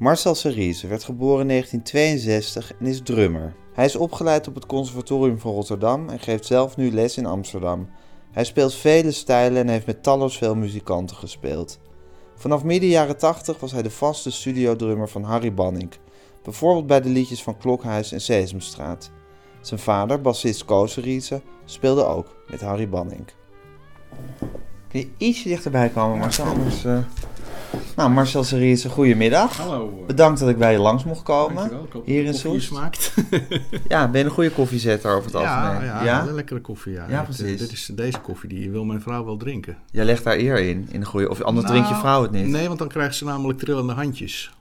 Marcel Cerise werd geboren in 1962 en is drummer. Hij is opgeleid op het Conservatorium van Rotterdam en geeft zelf nu les in Amsterdam. Hij speelt vele stijlen en heeft met talloos veel muzikanten gespeeld. Vanaf midden jaren 80 was hij de vaste studiodrummer van Harry Banning, bijvoorbeeld bij de liedjes van Klokhuis en Sesamstraat. Zijn vader, bassist Koos Cerise, speelde ook met Harry Banning. Kun je ietsje dichterbij komen, Marcel? Anders, uh... Nou, Marcel Cerise, goedemiddag. Hallo. Bedankt dat ik bij je langs mocht komen. Dankjewel. Ik hoop Hier in Soest. smaakt. Ja, ben je een goede koffiezetter over het ja, algemeen? ja, een lekkere koffie. Ja, Ja, Dit, eh, precies. Dit is deze koffie, die wil mijn vrouw wel drinken. Jij legt daar eer in, in de goede... Of anders drinkt je Nou, vrouw het niet. Nee, want dan krijgt ze namelijk trillende handjes.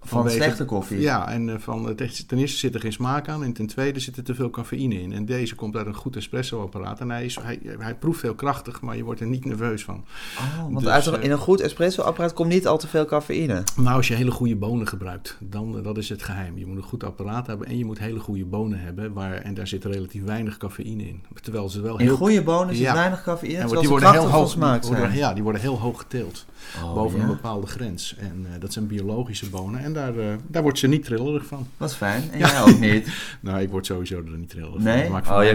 Van vanwege- slechte koffie? Ja, en eh, van, echt- ten eerste zit er geen smaak aan en ten tweede zit er te veel cafeïne in. En deze komt uit een goed espresso-apparaat en hij, is, hij, hij proeft heel krachtig, maar je wordt er niet nerveus van. Oh, want Dus, uit een, eh, in een goed espresso-apparaat komt niet al te veel cafeïne. Nou, als je hele goede bonen gebruikt, dan eh, dat is het geheim. Je moet een goed apparaat hebben en je moet hele goede bonen hebben. Waar, en daar zit relatief weinig cafeïne in. Terwijl ze wel In heel goede bonen zit Ja. weinig cafeïne, En terwijl die worden heel hoog smaak die worden- zijn. Ja, die worden heel hoog geteeld. Oh, boven ja? een bepaalde grens. En eh, dat zijn biologische bonen. En daar, eh, daar wordt ze niet trillerig van. Wat fijn. En jij ook niet. Nou, ik word sowieso er niet trillerig van. Nee? Dat maakt voor Oh, je al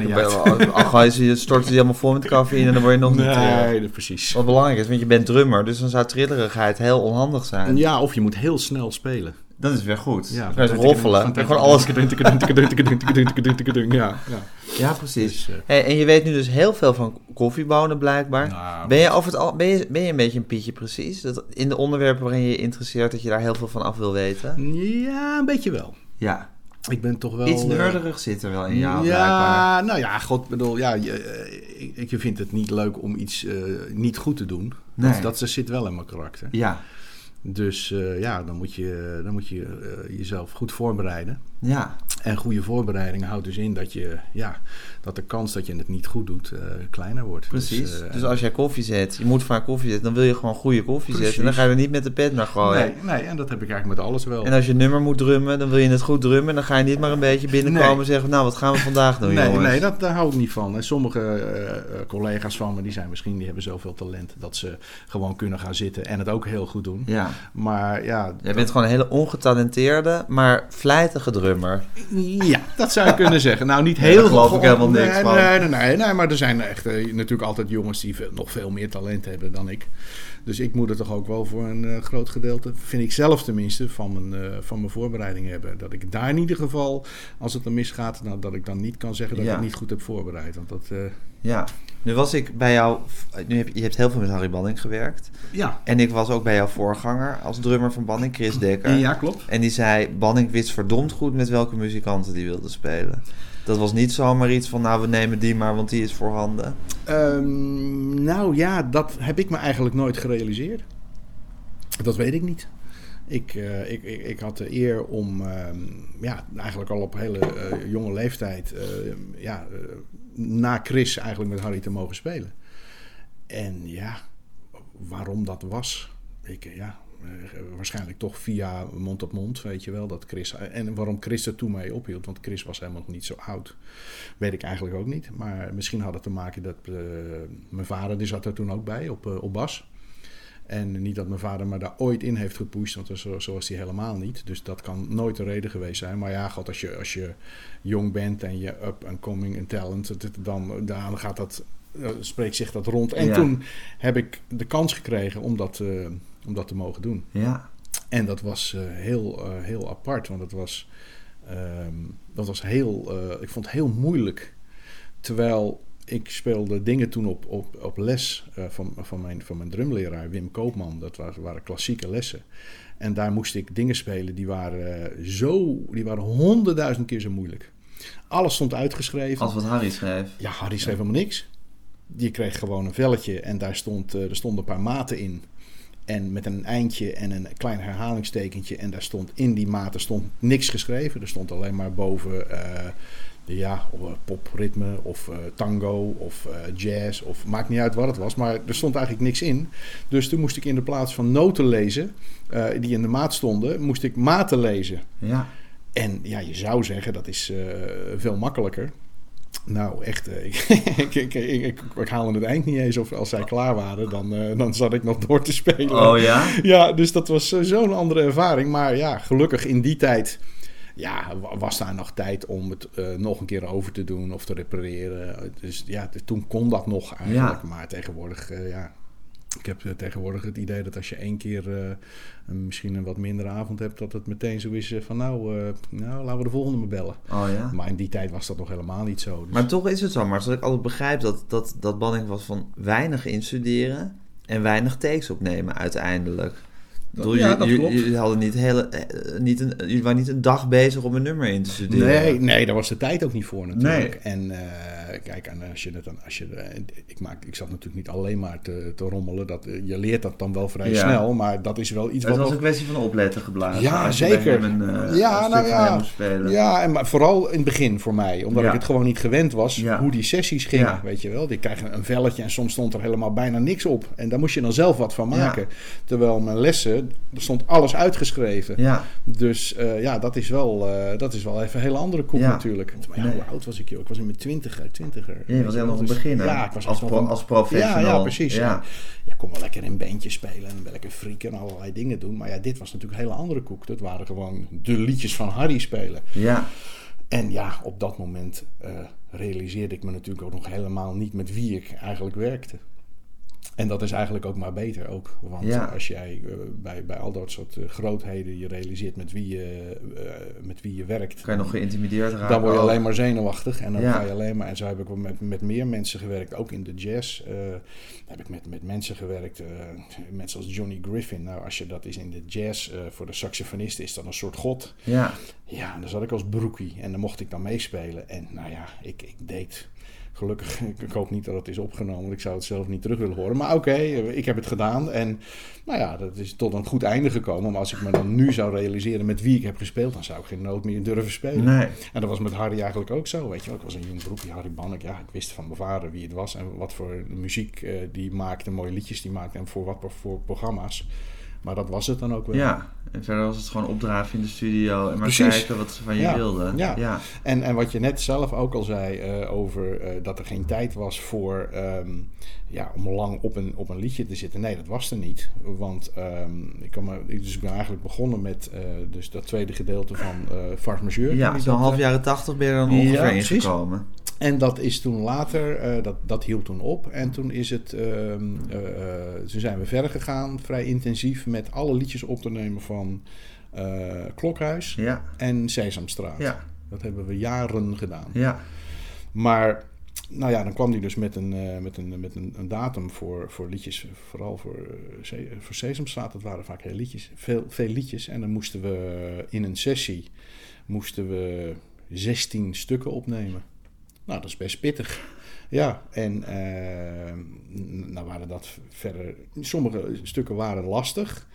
storten ze helemaal vol met cafeïne en dan word je nog niet trillerig. Nee, dat- precies. Wat belangrijk is, want je bent drummer, dus dan zou trillerigheid heel onhandig zijn. Ja, of je moet heel snel spelen. Dat is weer goed. Ja, je roffelen. En gewoon alles... Ja, ja. Ja, precies. Dus, eh, Hey, en je weet nu dus heel veel van koffiebonen blijkbaar. nou, Ben je, over het al, ben, je, ben je een beetje een Pietje precies? Dat in de onderwerpen waarin je je interesseert, dat je daar heel veel van af wil weten? Ja, een beetje wel. Ja. Ik ben toch wel... Iets eh, nerderig zit er wel in jou, ja, blijkbaar. nou ja, god bedoel, ja, je, eh, ik, ik vind het niet leuk om iets eh, niet goed te doen. Nee. Dat, dat zit wel in mijn karakter. Ja, Dus eh, ja, dan moet je, dan moet je eh, jezelf goed voorbereiden. Ja. En goede voorbereiding houdt dus in dat, je, ja, dat de kans dat je het niet goed doet eh, kleiner wordt. Precies. eh, Dus als jij koffie zet, je moet vaak koffie zetten, dan wil je gewoon goede koffie Precies. zetten. En dan ga je er niet met de pet naar gooien. nee, nee, en dat heb ik eigenlijk met alles wel. En als je een nummer moet drummen, dan wil je het goed drummen. En dan ga je niet maar een beetje binnenkomen Nee. en zeggen, nou, wat gaan we vandaag doen, nee, jongens? nee dat, daar hou ik niet van. En sommige eh, collega's van me, die zijn misschien, die hebben zoveel talent dat ze gewoon kunnen gaan zitten en het ook heel goed doen. Ja. Maar ja, Jij bent gewoon een hele ongetalenteerde, maar vlijtige drummer. Ja, dat zou je kunnen zeggen. Nou, niet heel geloof ik helemaal niks nee, van. Nee, nee, nee, nee, maar er zijn echt eh, natuurlijk altijd jongens die veel- nog veel meer talent hebben dan ik. Dus ik moet er toch ook wel voor een eh, groot gedeelte, vind ik zelf tenminste, van mijn, eh, van mijn voorbereiding hebben. Dat ik daar in ieder geval, als het dan misgaat, nou, dat ik dan niet kan zeggen dat Ja. ik het niet goed heb voorbereid. Want dat, eh, Ja. Nu was ik bij jou, nu heb, je hebt heel veel met Harry Banning gewerkt. ja. En ik was ook bij jouw voorganger als drummer van Banning, Chris Dekker. ja, klopt. En die zei, Banning wist verdomd goed met welke muzikanten die wilde spelen. Dat was niet zomaar iets van, nou we nemen die maar, want die is voorhanden. Ehm, nou ja, dat heb ik me eigenlijk nooit gerealiseerd. Dat weet ik niet. Ik, eh, ik, ik, ik had de eer om ehm, ja, eigenlijk al op hele eh, jonge leeftijd eh, ja, na Chris eigenlijk met Harry te mogen spelen. En ja, waarom dat was, ik, ja, eh, waarschijnlijk toch via mond op mond, weet je wel. Dat Chris, en waarom Chris er toen mee ophield, want Chris was helemaal niet zo oud. Weet ik eigenlijk ook niet. Maar misschien had het te maken dat eh, mijn vader, die zat er toen ook bij op, eh, op bas. En niet dat mijn vader me daar ooit in heeft gepusht, want zo, zo was hij helemaal niet. Dus dat kan nooit de reden geweest zijn. Maar ja, god, als je, als je jong bent en je up and coming in talent, dat- dan, dan gaat dat, eh, spreekt zich dat rond. En Ja. toen heb ik de kans gekregen om dat, eh, om dat te mogen doen. Ja. En dat was eh, heel, heel apart, want het was, ehm, dat was heel, ik vond het heel moeilijk. Terwijl ik speelde dingen toen op, op, op les eh, van, van, mijn, van mijn drumleraar Wim Koopman. Dat was, waren klassieke lessen. En daar moest ik dingen spelen die waren eh, zo, die waren honderdduizend keer zo moeilijk. Alles stond uitgeschreven. Als wat Harry schreef. Ja, Harry schreef helemaal niks. Je kreeg gewoon een velletje en daar stond, eh, er stonden een paar maten in. En met een eindje en een klein herhalingstekentje. En daar stond in die maten stond niks geschreven. Er stond alleen maar boven uh, ja, popritme of uh, tango of uh, jazz. Of maakt niet uit wat het was. Maar er stond eigenlijk niks in. Dus toen moest ik in de plaats van noten lezen, die in de maat stonden, moest ik maten lezen. Ja. En ja, je zou zeggen dat is veel makkelijker. Nou, echt. Ik, ik, ik, ik, haalde het eind niet eens. Of als zij klaar waren, dan, dan zat ik nog door te spelen. Oh ja? Ja, dus dat was zo'n andere ervaring. Maar ja, gelukkig in die tijd ja, was daar nog tijd om het uh, nog een keer over te doen of te repareren. Dus ja, toen kon dat nog eigenlijk. Ja. Maar tegenwoordig, ja, ik heb tegenwoordig het idee dat als je één keer uh, misschien een wat mindere avond hebt, dat het meteen zo is van nou, uh, nou, laten we de volgende maar bellen. Oh, ja? Maar in die tijd was dat nog helemaal niet zo. Dus... Maar toch is het zo, maar zoals ik altijd begrijp dat, dat, dat Banning was van weinig instuderen en weinig takes opnemen uiteindelijk. Bedoel, ja, dat klopt. Jullie hadden niet hele, niet een, jullie waren niet een dag bezig om een nummer in te studeren. Nee, nee daar was de tijd ook niet voor natuurlijk. Nee. En uh, kijk, en als je het dan, als je, ik, maak, ik zat natuurlijk niet alleen maar te, te rommelen. Dat, je leert dat dan wel vrij snel, maar dat is wel iets het wat... Het was een kwestie van opletten geblazen. Ja, zeker. Een, uh, ja, nou ja. Ja, en maar vooral in het begin voor mij. Omdat ik het gewoon niet gewend was hoe die sessies gingen, weet je wel. Die krijgen een velletje en soms stond er helemaal bijna niks op. En daar moest je dan zelf wat van maken. Terwijl mijn lessen, er stond alles uitgeschreven. Ja. Dus uh, ja, dat is, wel, uh, dat is wel even een hele andere koek ja. natuurlijk. Maar ja, nee. hoe oud was ik joh? Ik was in mijn twintiger. twintiger ja, je was helemaal dus, beginnen. Ja, ik was als, pro, als professional. Ja, ja precies. Ja. Je kon wel lekker in bandjes spelen en lekker frieken en allerlei dingen doen. Maar ja, dit was natuurlijk een hele andere koek. Dat waren gewoon de liedjes van Harry spelen. Ja. En ja, op dat moment uh, realiseerde ik me natuurlijk ook nog helemaal niet met wie ik eigenlijk werkte. En dat is eigenlijk ook maar beter ook. Want ja. als jij uh, bij, bij al dat soort uh, grootheden je realiseert met wie je, uh, met wie je werkt. Kan je nog geïntimideerd raken. Dan word je alleen maar zenuwachtig. En dan ja. ga je alleen maar. En zo heb ik met, met meer mensen gewerkt. Ook in de jazz heb ik met, met mensen gewerkt. mensen als Johnny Griffin. Nou, als je dat is in de jazz voor de saxofonist is dat een soort god. Ja. Ja, en dan zat ik als broekie. En dan mocht ik dan meespelen. En nou ja, ik, ik deed Gelukkig, ik hoop niet dat het is opgenomen, want ik zou het zelf niet terug willen horen. Maar oké, okay, ik heb het gedaan en nou ja, dat is tot een goed einde gekomen. Maar als ik me dan nu zou realiseren met wie ik heb gespeeld, dan zou ik geen nood meer durven spelen. Nee. En dat was met Harry eigenlijk ook zo, weet je wel. Ik was een jong broekje, Harry Bannek. Ja, ik wist van mijn vader wie het was en wat voor muziek uh, die maakte, mooie liedjes die maakte en voor wat voor programma's. Maar dat was het dan ook wel. Ja, en verder was het gewoon opdraven in de studio en maar Precies. kijken wat ze van je ja. wilden. Ja, ja. En, en wat je net zelf ook al zei uh, over uh, dat er geen tijd was voor, um, ja, om lang op een, op een liedje te zitten. Nee, dat was er niet. Want um, ik, kan maar, dus ik ben eigenlijk begonnen met uh, dus dat tweede gedeelte van uh, Farce Majeure. Ja, zo'n half jaren tachtig ben je dan ongeveer ja, ingekomen. En dat is toen later, uh, dat, dat hield toen op. En toen is het, uh, uh, toen zijn we verder gegaan, vrij intensief, met alle liedjes op te nemen van Klokhuis ja. en Sesamstraat. Ja. Dat hebben we jaren gedaan. Ja. Maar, nou ja, dan kwam hij dus met een, met een, met een, een datum voor, voor liedjes, vooral voor, voor Sesamstraat. Dat waren vaak heel, liedjes, veel, veel liedjes. En dan moesten we in een sessie, moesten we 16 stukken opnemen. Nou, dat is best pittig. Ja, en uh, nou waren dat verder. Sommige stukken waren lastig.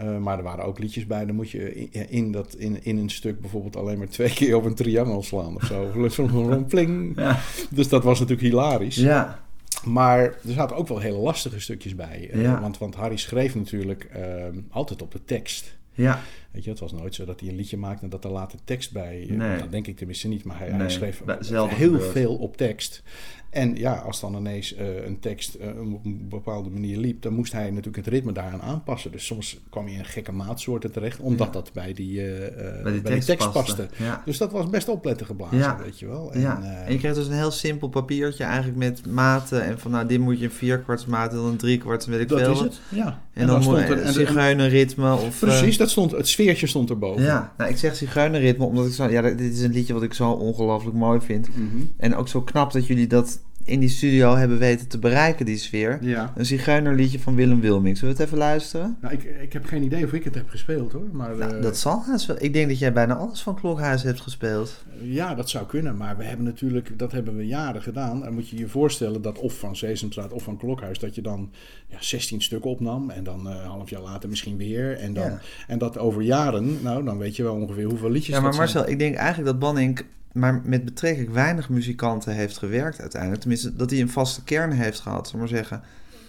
Uh, maar er waren ook liedjes bij. Dan moet je in, in, dat, in, in een stuk bijvoorbeeld alleen maar twee keer op een triangel slaan of zo. Zo'n pling. Ja. Dus dat was natuurlijk hilarisch. Ja. Maar er zaten ook wel hele lastige stukjes bij. Uh, ja. want, want Harry schreef natuurlijk altijd op de tekst. Ja. Weet je, het was nooit zo dat hij een liedje maakte en dat er later tekst bij. Nee. Dat denk ik tenminste niet, maar hij, nee. hij schreef heel veel op tekst. En ja, als dan ineens uh, een tekst uh, op een bepaalde manier liep, dan moest hij natuurlijk het ritme daaraan aanpassen. Dus soms kwam hij in gekke maatsoorten terecht, omdat ja. dat bij die, uh, bij die bij tekst, die tekst paste. paste. Ja. Dus dat was best opletten geblazen, Ja. weet je wel. En, ja. eh, en je kreeg dus een heel simpel papiertje eigenlijk met maten. En van nou, dit moet je een vierkwartsmaat en dan een driekwarts, weet ik dat veel. is het, ja. En, dan, stond moet er- een en- zigeunerritme of... eh, Precies, dat stond, het stond erboven. ja, nou, ik zeg zigeunerritme omdat ik zo... Ja, dit is een liedje wat ik zo ongelooflijk mooi vind. Mhm. En ook zo knap dat jullie dat in die studio hebben weten te bereiken, die sfeer. Ja. Een zigeunerliedje van Willem Wilming. Zullen we het even luisteren? Nou, ik, ik heb geen idee of ik het heb gespeeld hoor. Maar, Nou, eh, dat zal haast wel. Ik denk dat jij bijna alles van Klokhuis hebt gespeeld. Ja, dat zou kunnen. Maar we hebben natuurlijk, dat hebben we jaren gedaan. Dan moet je je voorstellen dat of van Sesamstraat of van Klokhuis, dat je dan ja, 16 stukken opnam. En dan eh, een half jaar later misschien weer. En, dan, Ja. en dat over jaren, nou dan weet je wel ongeveer hoeveel liedjes Ja, maar zijn. Marcel, ik denk eigenlijk dat Banning maar met betrekkelijk weinig muzikanten heeft gewerkt uiteindelijk. Tenminste, dat hij een vaste kern heeft gehad. Zal maar zeggen,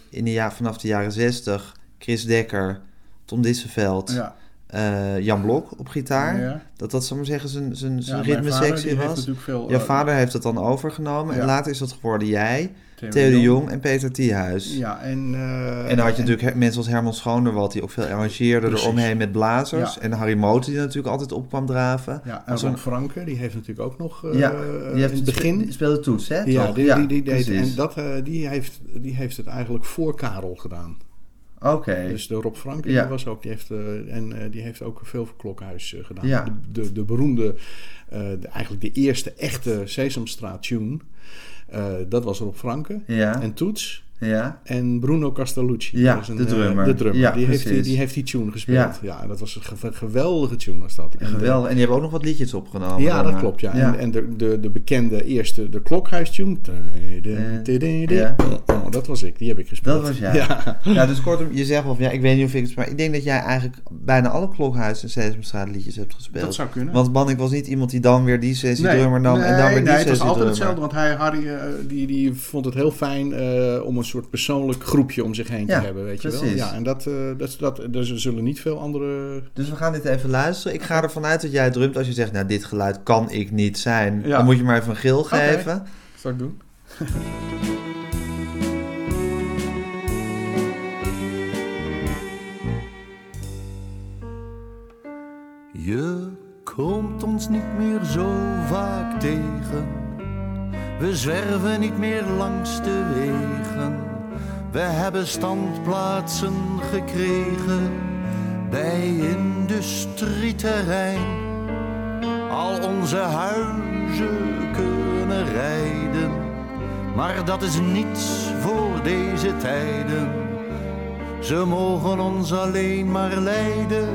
in de ja, vanaf de jaren 60, Chris Dekker, Tom Disseveld, Ja, eh, Jan Blok op gitaar. ja. Dat dat, zal maar zeggen, zijn, zijn, zijn Ja, ritmesectie was. veel, Jouw eh, vader heeft het dan overgenomen. En later is dat geworden jij, Theo Theo de Jong. En Peter Thiehuis. Ja, en... eh, En dan had je natuurlijk mensen als Herman Schoonderwald, die ook veel arrangeerde eromheen met blazers. Ja. En Harry Moten, die natuurlijk altijd op kwam draven. Ja, en een- Franke, die heeft natuurlijk ook nog eh, Ja, in die heeft het begin... Die speelde toets, hè? Ja, die, die, die deed, en dat, eh, die, heeft, die heeft het eigenlijk voor Karel gedaan. Oké. Dus de Rob Franke Ja. die was ook, die heeft, eh, en eh, die heeft ook veel voor Klokhuis gedaan. Ja. De, de, de beroemde, eh, de, eigenlijk de eerste echte Sesamstraat eh, dat was Rob Franke. Ja, En Toets ja. en Bruno Castellucci. Ja, een, de eh, drummer. de drummer. Ja, die, heeft die, heeft die tune gespeeld. Ja, dat was een ge- geweldige tune was dat. En, Geweldig. En die hebben ook nog wat liedjes opgenomen. Ja, dat klopt, ja. ja. En, en de, de, de bekende eerste, de klokhuistune. ja. Oh, dat was ik, die heb ik gespeeld. Dat was jij. Ja. Ja, dus kortom, je zegt wel van ja, ik weet niet of ik het, maar ik denk dat jij eigenlijk bijna alle Klokhuis en Sesamstraat liedjes hebt gespeeld. Dat zou kunnen. Want Bannik was niet iemand die dan weer die sessie drummer nam nee, en dan weer die nee, het was sessie altijd drummer. hetzelfde. Want hij, Harry, eh, die, die vond het heel fijn eh, om een soort persoonlijk groepje om zich heen Ja, te hebben, weet je wel. precies. Ja, en dat, eh dat, dat, dus er zullen niet veel andere... Dus we gaan dit even luisteren. Ik ga ervan uit dat jij drumt als je zegt, nou dit geluid kan ik niet zijn. Ja. Dan moet je maar even een gil geven. Zal ik doen? Je komt ons niet meer zo vaak tegen. We zwerven niet meer langs de wegen. We hebben standplaatsen gekregen bij industrieterrein. Al onze huizen kunnen rijden, maar dat is niets voor deze tijden. Ze mogen ons alleen maar leiden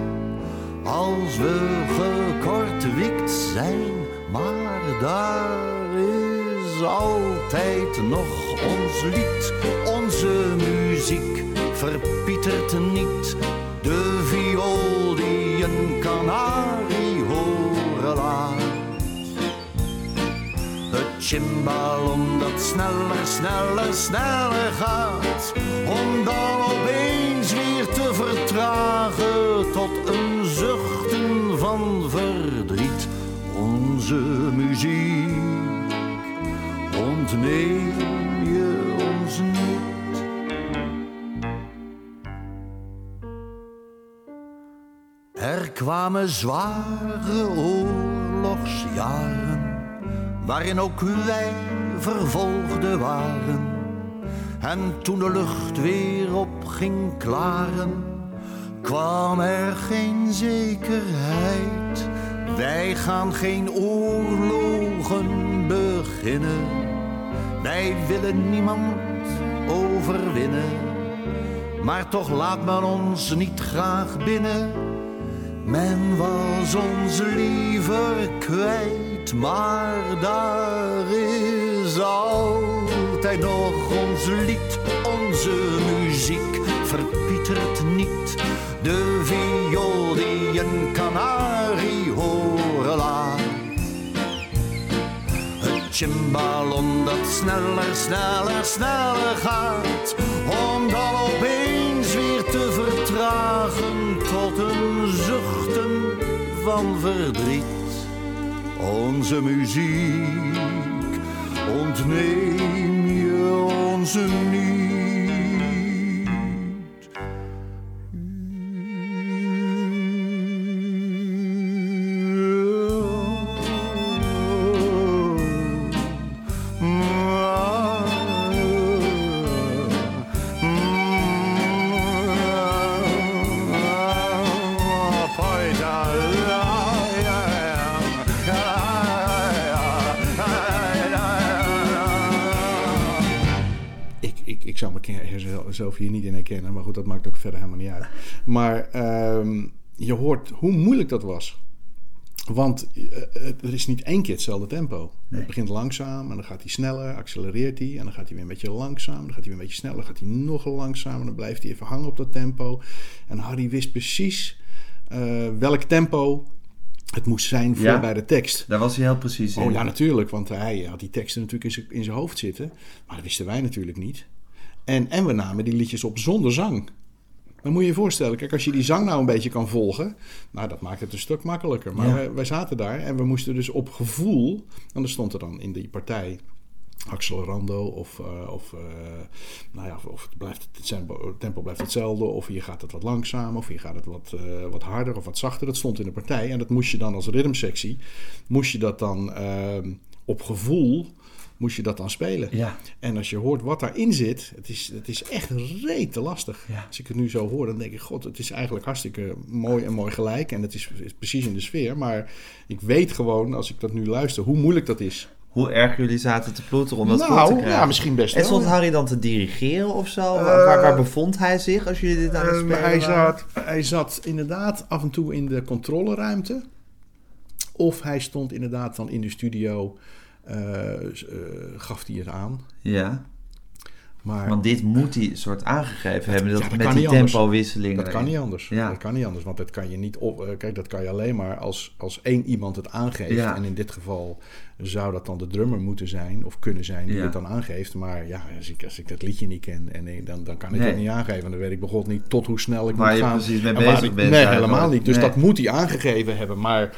als we gekortwikt zijn, maar daar altijd nog ons lied. Onze muziek verpietert niet, de viool die een kanarie horen laat. Het cymbalon dat sneller, sneller, sneller gaat. Om dan opeens weer te vertragen tot een zuchten van verdriet. Onze muziek ontneem je ons niet. Er kwamen zware oorlogsjaren, waarin ook wij vervolgden waren. En toen de lucht weer op ging klaren, kwam er geen zekerheid. Wij gaan geen oorlogen beginnen, wij willen niemand overwinnen. Maar toch laat men ons niet graag binnen. Men was ons liever kwijt, maar daar is altijd nog ons lied. Onze muziek verpietert niet. De viool die een kanarie horen Het cymbalon dat sneller, sneller, sneller gaat. Om dan opeens weer te vertragen tot een zuchten van verdriet. Onze muziek ontneem je ons niet. Hier niet in herkennen. Maar goed, dat maakt ook verder helemaal niet uit. Maar ehm, je hoort hoe moeilijk dat was. Want uh, er is niet één keer hetzelfde tempo. Het begint langzaam en dan gaat hij sneller, accelereert hij. En dan gaat hij weer een beetje langzaam, dan gaat hij weer een beetje sneller, dan gaat hij nog langzamer. Dan blijft hij even hangen op dat tempo. En Harry wist precies uh, welk tempo het moest zijn voor bij de tekst. Daar was hij heel precies in. Oh ja, natuurlijk, want hij had die teksten natuurlijk in zijn hoofd zitten. Maar dat wisten wij natuurlijk niet. En, en we namen die liedjes op zonder zang. Dan moet je je voorstellen, kijk, als je die zang nou een beetje kan volgen, nou, dat maakt het een stuk makkelijker. Maar wij, zaten daar en we moesten dus op gevoel, en er stond er dan in die partij accelerando of, uh, of, uh, nou ja, of het, blijft, het, tempo blijft hetzelfde of hier gaat het wat langzamer of hier gaat het wat, uh, wat harder of wat zachter. Dat stond in de partij en dat moest je dan als ritmesectie, moest je dat dan op gevoel moest je dat dan spelen. Ja. En als je hoort wat daarin zit, het is, het is echt rete lastig. Ja. Als ik het nu zo hoor, dan denk ik, god, het is eigenlijk hartstikke mooi en mooi gelijk. En het is, is precies in de sfeer. Maar ik weet gewoon, als ik dat nu luister, hoe moeilijk dat is hoe erg jullie zaten te ploeteren om dat nou, goed te krijgen. ja, misschien best En stond Harry dan te dirigeren of zo? waar, waar, bevond hij zich als jullie dit aan het ehm, spelen hij zat, hij zat inderdaad af en toe in de controleruimte. Of hij stond inderdaad dan in de studio, uh, gaf hij het aan. Ja. Maar, want dit moet hij soort aangegeven hebben, dat, met die tempowisselingen. Dat kan niet anders. Ja. Dat kan niet anders, want dat kan je niet op. Eh, kijk, dat kan je alleen maar als, als één iemand het aangeeft. Ja. En in dit geval zou dat dan de drummer moeten zijn of kunnen zijn die het dan aangeeft. Maar ja, als ik, als ik dat liedje niet ken, en, dan, dan kan ik het niet aangeven. Dan weet ik begot niet tot hoe snel ik maar moet gaan. precies mee bezig bent. Nee, helemaal niet. Dus dat moet hij aangegeven hebben. Maar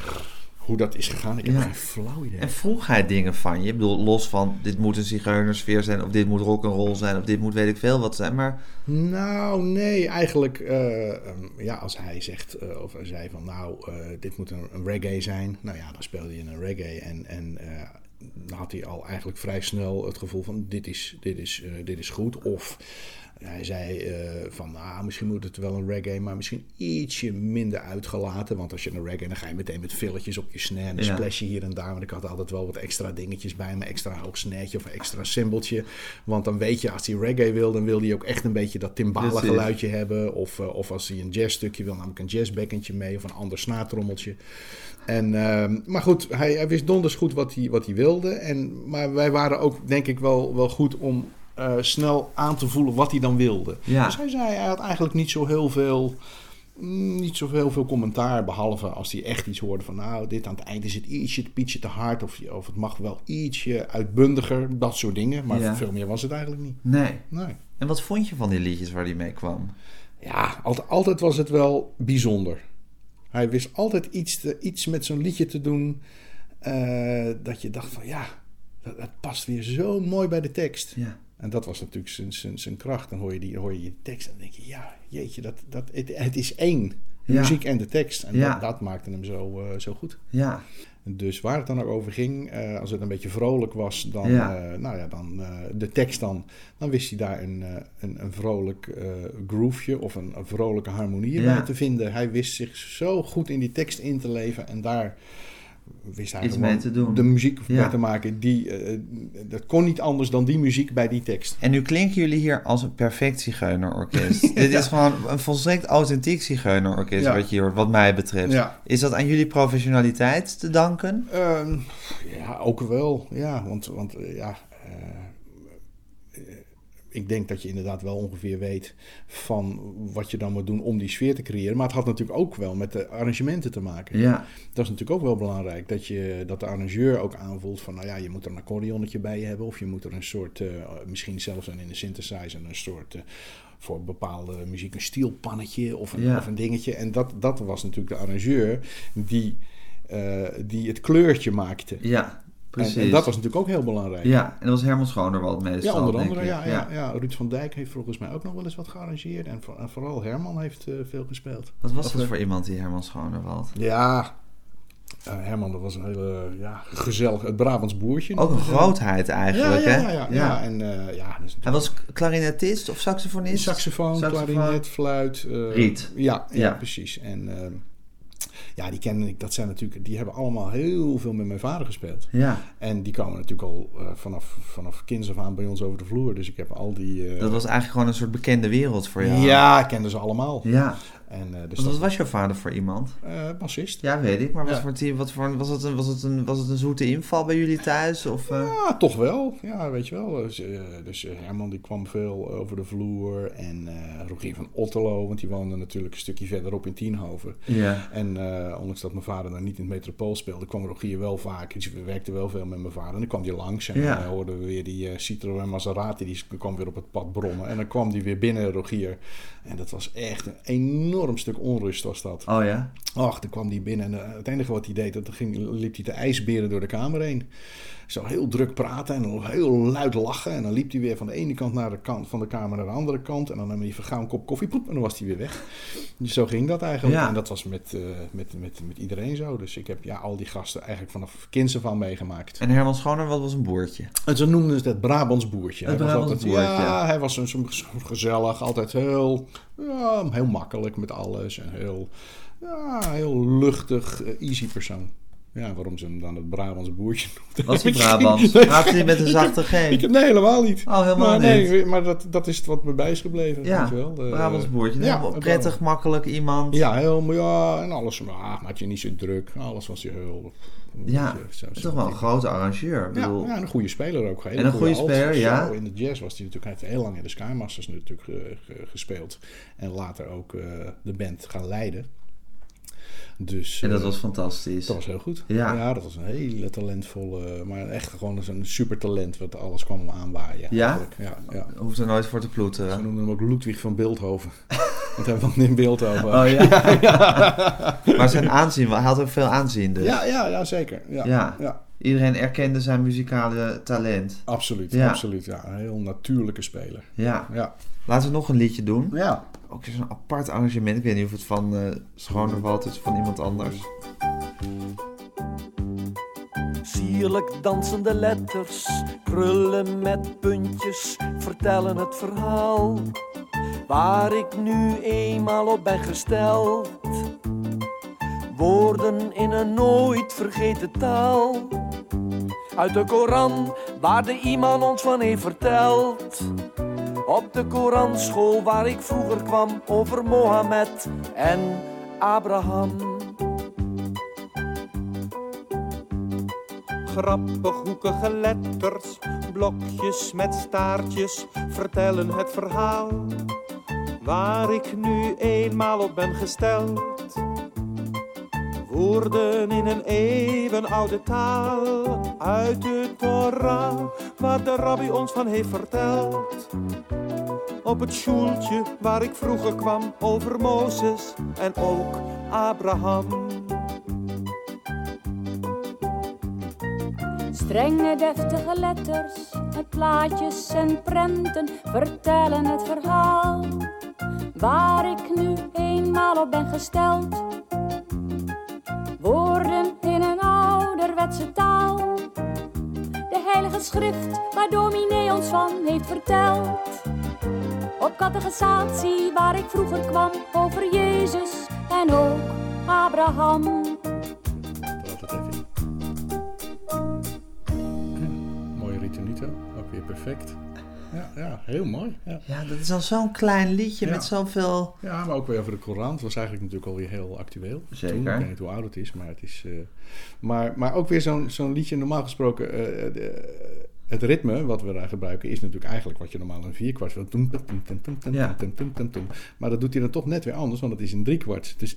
hoe dat is gegaan, ik heb geen flauw idee. En vroeg hij dingen van je? Ik bedoel, los van dit moet een zigeunersfeer zijn... of dit moet rock'n'roll zijn... of dit moet weet ik veel wat zijn, maar... Nou, nee, eigenlijk... Uh, ja, als hij zegt, uh, of hij zei van... nou, uh, dit moet een, een, reggae zijn... nou ja, dan speelde hij een reggae... en, en dan had hij al eigenlijk vrij snel het gevoel van... dit is, dit is, dit is goed, of... Hij zei uh, van, ah, misschien moet het wel een reggae, maar misschien ietsje minder uitgelaten. Want als je een reggae, dan ga je meteen met filletjes op je snare en een ja. splashje hier en daar. Want ik had altijd wel wat extra dingetjes bij me, extra hoog snaretje of een extra symboltje. Want dan weet je, als hij reggae wil, dan wil hij ook echt een beetje dat timbale geluidje hebben. Of, uh, of als hij een jazzstukje wil, namelijk een jazzbekkentje mee of een ander snaartrommeltje. En, uh, maar goed, hij, hij, wist donders goed wat hij, wat hij wilde. En, maar wij waren ook, denk ik, wel, wel goed om uh, snel aan te voelen wat hij dan wilde. Ja. Dus hij zei, hij had eigenlijk niet zo heel veel, mm, niet zo heel veel commentaar. Behalve als hij echt iets hoorde van, nou, dit aan het eind is het ietsje, ietsje te hard. Of, of het mag wel ietsje uitbundiger. Dat soort dingen. Maar ja. veel meer was het eigenlijk niet. Nee. nee. En wat vond je van die liedjes waar hij mee kwam? Ja, altijd, altijd was het wel bijzonder. Hij wist altijd iets, te, iets met zo'n liedje te doen. Uh, dat je dacht van, ja, dat, dat, past weer zo mooi bij de tekst. Ja. En dat was natuurlijk zijn, zijn, zijn kracht. Dan hoor je, die, hoor je je tekst en dan denk je, ja, jeetje, dat, dat, het, het is één. De ja. muziek en de tekst. En ja. dat, dat, maakte hem zo, uh, zo goed. Ja. Dus waar het dan ook over ging, uh, als het een beetje vrolijk was, dan, ja. Uh, nou ja, dan de tekst dan, dan wist hij daar een, een, een vrolijk grooveje of een, een vrolijke harmonie bij te vinden. Hij wist zich zo goed in die tekst in te leven en daar wist hij Iets mee te doen. de muziek ja. bij te maken. Die, uh, dat kon niet anders dan die muziek bij die tekst. En nu klinken jullie hier als een perfect zigeunerorkest. Dit is gewoon een volstrekt authentiek zigeunerorkest ja. wat je hoort, wat mij betreft. Is dat aan jullie professionaliteit te danken? Uh, ja, ook wel. Ja, want, want ja... Uh, ik denk dat je inderdaad wel ongeveer weet van wat je dan moet doen om die sfeer te creëren. Maar het had natuurlijk ook wel met de arrangementen te maken. Ja. Dat is natuurlijk ook wel belangrijk. Dat, je, dat de arrangeur ook aanvoelt van, nou ja, je moet er een accordeonnetje bij je hebben. Of je moet er een soort, uh, misschien zelfs in een synthesizer, een soort... Uh, voor bepaalde muziek een stielpannetje of een, ja. of een dingetje. En dat, dat was natuurlijk de arrangeur die, uh, die het kleurtje maakte. Ja. En, en, dat was natuurlijk ook heel belangrijk. Ja, en dat was Herman Schonerwald meestal. Ja, onder andere. Ja, ja, ja, Ruud van Dijk heeft volgens mij ook nog wel eens wat gearrangeerd. En, voor, en vooral Herman heeft uh, veel gespeeld. Wat was dat voor iemand, die Herman Schonerwald? Ja, uh, Herman, dat was een hele ja, gezellig, het Brabants boertje. Ook een grootheid eigenlijk, ja, hè? Ja, ja, ja. En, uh, ja dus Hij was klarinetist of saxofonist? Saxofoon, klarinet, fluit. Uh, Riet. Ja, ja, ja, precies. En Ja, die ken ik. Dat zijn natuurlijk, die hebben allemaal heel veel met mijn vader gespeeld. Ja, En die komen natuurlijk al eh, vanaf, vanaf kinds af aan bij ons over de vloer. Dus ik heb al die... eh, dat was eigenlijk gewoon een soort bekende wereld voor jou. Ja, ik kende ze allemaal. Ja, En, eh, dus wat dat, was jouw vader voor iemand? eh, bassist. Ja, weet ik. Maar wat Ja. voor team, wat voor, was, het een, was, het een, was het een zoete inval bij jullie thuis? Of, eh? Ja, toch wel. Ja, weet je wel. Dus, dus Herman die kwam veel over de vloer. En Rogier van Otterlo, want die woonde natuurlijk een stukje verderop in Tienhoven. Ja. En ondanks dat mijn vader daar niet in het metropool speelde, kwam Rogier wel vaak. Dus we werkten wel veel met mijn vader. En dan kwam hij langs en Ja. dan hoorden we weer die Citroën Maserati, die kwam weer op het pad brommen. En dan kwam die weer binnen, Rogier. En dat was echt een enorm stuk onrust was dat. Oh ja? Ach, dan kwam hij binnen en eh, het enige wat hij deed, dat ging, liep hij te ijsberen door de kamer heen. Zo heel druk praten en heel luid lachen. En dan liep hij weer van de ene kant naar de kant van de kamer naar de andere kant. En dan nam hij vergauw een kop koffie poep, en dan was hij weer weg. Dus zo ging dat eigenlijk. Ja. En dat was met, eh, met, met, met iedereen zo. Dus ik heb ja, al die gasten eigenlijk vanaf kinds aan meegemaakt. En Herman Schoner, wat was een boertje? En zo noemden ze het Brabants boertje. Het Hij was Brabants altijd, boertje. Ja, hij was zo, zo gezellig, altijd heel, ja, heel makkelijk met alles. En heel, ja, heel luchtig, eh, easy persoon. Ja, waarom ze hem dan het Brabants boertje heb ik geen Brabants? Praatte hij met een zachte G? Ik heb, nee, helemaal niet. Oh, helemaal maar, niet. Nee, maar dat, dat is wat me bij is gebleven. Ja, wel. De- Brabants boertje. Ja, prettig, makkelijk iemand. Ja, heel, ja, en alles. Maar had je niet zo druk. Alles was je heel... Ja, zo, zo, Toch wel een grote arrangeur. Ja, bedoel, ja, een goede speler ook. Hele En een goede goede speler, ja. In de jazz was hij natuurlijk, hij heel lang in de Sky Masters natuurlijk ge- gespeeld. En later ook eh, de band gaan leiden. Dus en dat eh, was fantastisch. dat was heel goed. Ja. dat was een hele talentvolle, maar echt gewoon zo'n super talent wat alles kwam aanwaaien. Ja? Ja, ja. Hoeft er nooit voor te Ze ploeteren. noemden hem ook Ludwig van Beeldhoven. Want hij woonde in Beeldhoven. Oh ja. maar zijn aanzien, hij had ook veel aanzien dus. ja, ja, ja, zeker. Ja, Ja. Iedereen erkende zijn muzikale talent. absoluut. Ja. absoluut ja. Een heel natuurlijke speler. Ja. Ja. Laten we nog een liedje doen. ja. Ook zo'n apart arrangement. Ik weet niet of het van eh Schoner valt of van iemand anders. Sierlijk dansende letters, krullen met puntjes, vertellen het verhaal. Waar ik nu eenmaal op ben gesteld. Woorden in een nooit vergeten taal. Uit de Koran, waar de imam ons van heeft verteld. Op de Koranschool waar ik vroeger kwam over Mohammed en Abraham. Grappig hoekige letters, blokjes met staartjes vertellen het verhaal. Waar ik nu eenmaal op ben gesteld. Woorden in een eeuwenoude taal uit de Torah, waar de rabbi ons van heeft verteld. Op het sjoeltje waar ik vroeger kwam over Mozes en ook Abraham. Strenge deftige letters met plaatjes en prenten vertellen het verhaal waar ik nu eenmaal op ben gesteld. Heilige schrift waar dominee ons van heeft verteld. Op catechisatie waar ik vroeger kwam over Jezus en ook Abraham. Het mooie ritonito, ook weer perfect. Ja, ja heel mooi. Ja. Ja, dat is al zo'n klein liedje Ja. met zoveel... ja, maar ook weer over de Koran. Het was eigenlijk natuurlijk alweer heel actueel. Zeker. Toen, ik weet niet hoe oud het is, maar het is... eh, maar, maar ook weer zo'n zo'n liedje, normaal gesproken... eh, de- het ritme wat we daar gebruiken is natuurlijk eigenlijk wat je normaal een vierkwart wil. Ja. Maar dat doet hij dan toch net weer anders, want het is een driekwart. Dus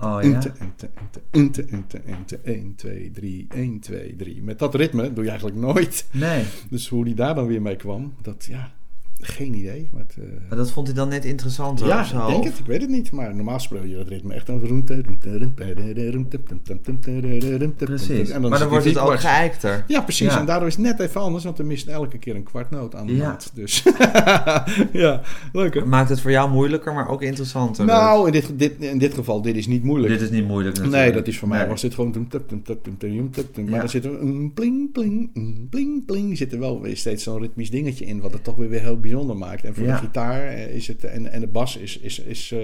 Oh ja? 1, 2, 3, 1, 2, 3. Met dat ritme doe je eigenlijk nooit. Nee, Dus hoe die daar dan weer mee kwam, dat ja, geen idee. Maar het, eh, maar dat vond hij dan net interessanter ja, of zo. ik denk het. Ik weet het niet. Maar normaal speel je dat ritme echt dan... Precies. En dan maar dan wordt het ook geëikter. Ja, precies. Ja. En daardoor is het net even anders, want er mist elke keer een kwart noot aan de Ja. maat. Dus ja, leuk hè? Maakt het voor jou moeilijker, maar ook interessanter. Nou, in dit, dit, in dit geval, dit is niet moeilijk. Dit is niet moeilijk natuurlijk. Nee, dat is voor mij Nee. was dit gewoon... Maar Ja. er zit er een pling, pling, pling, pling. Zit er wel weer steeds zo'n ritmisch dingetje in... wat het toch weer, weer heel bijzonder maakt. En voor Ja. de gitaar eh, is het... En, en de bas is, is, is, eh,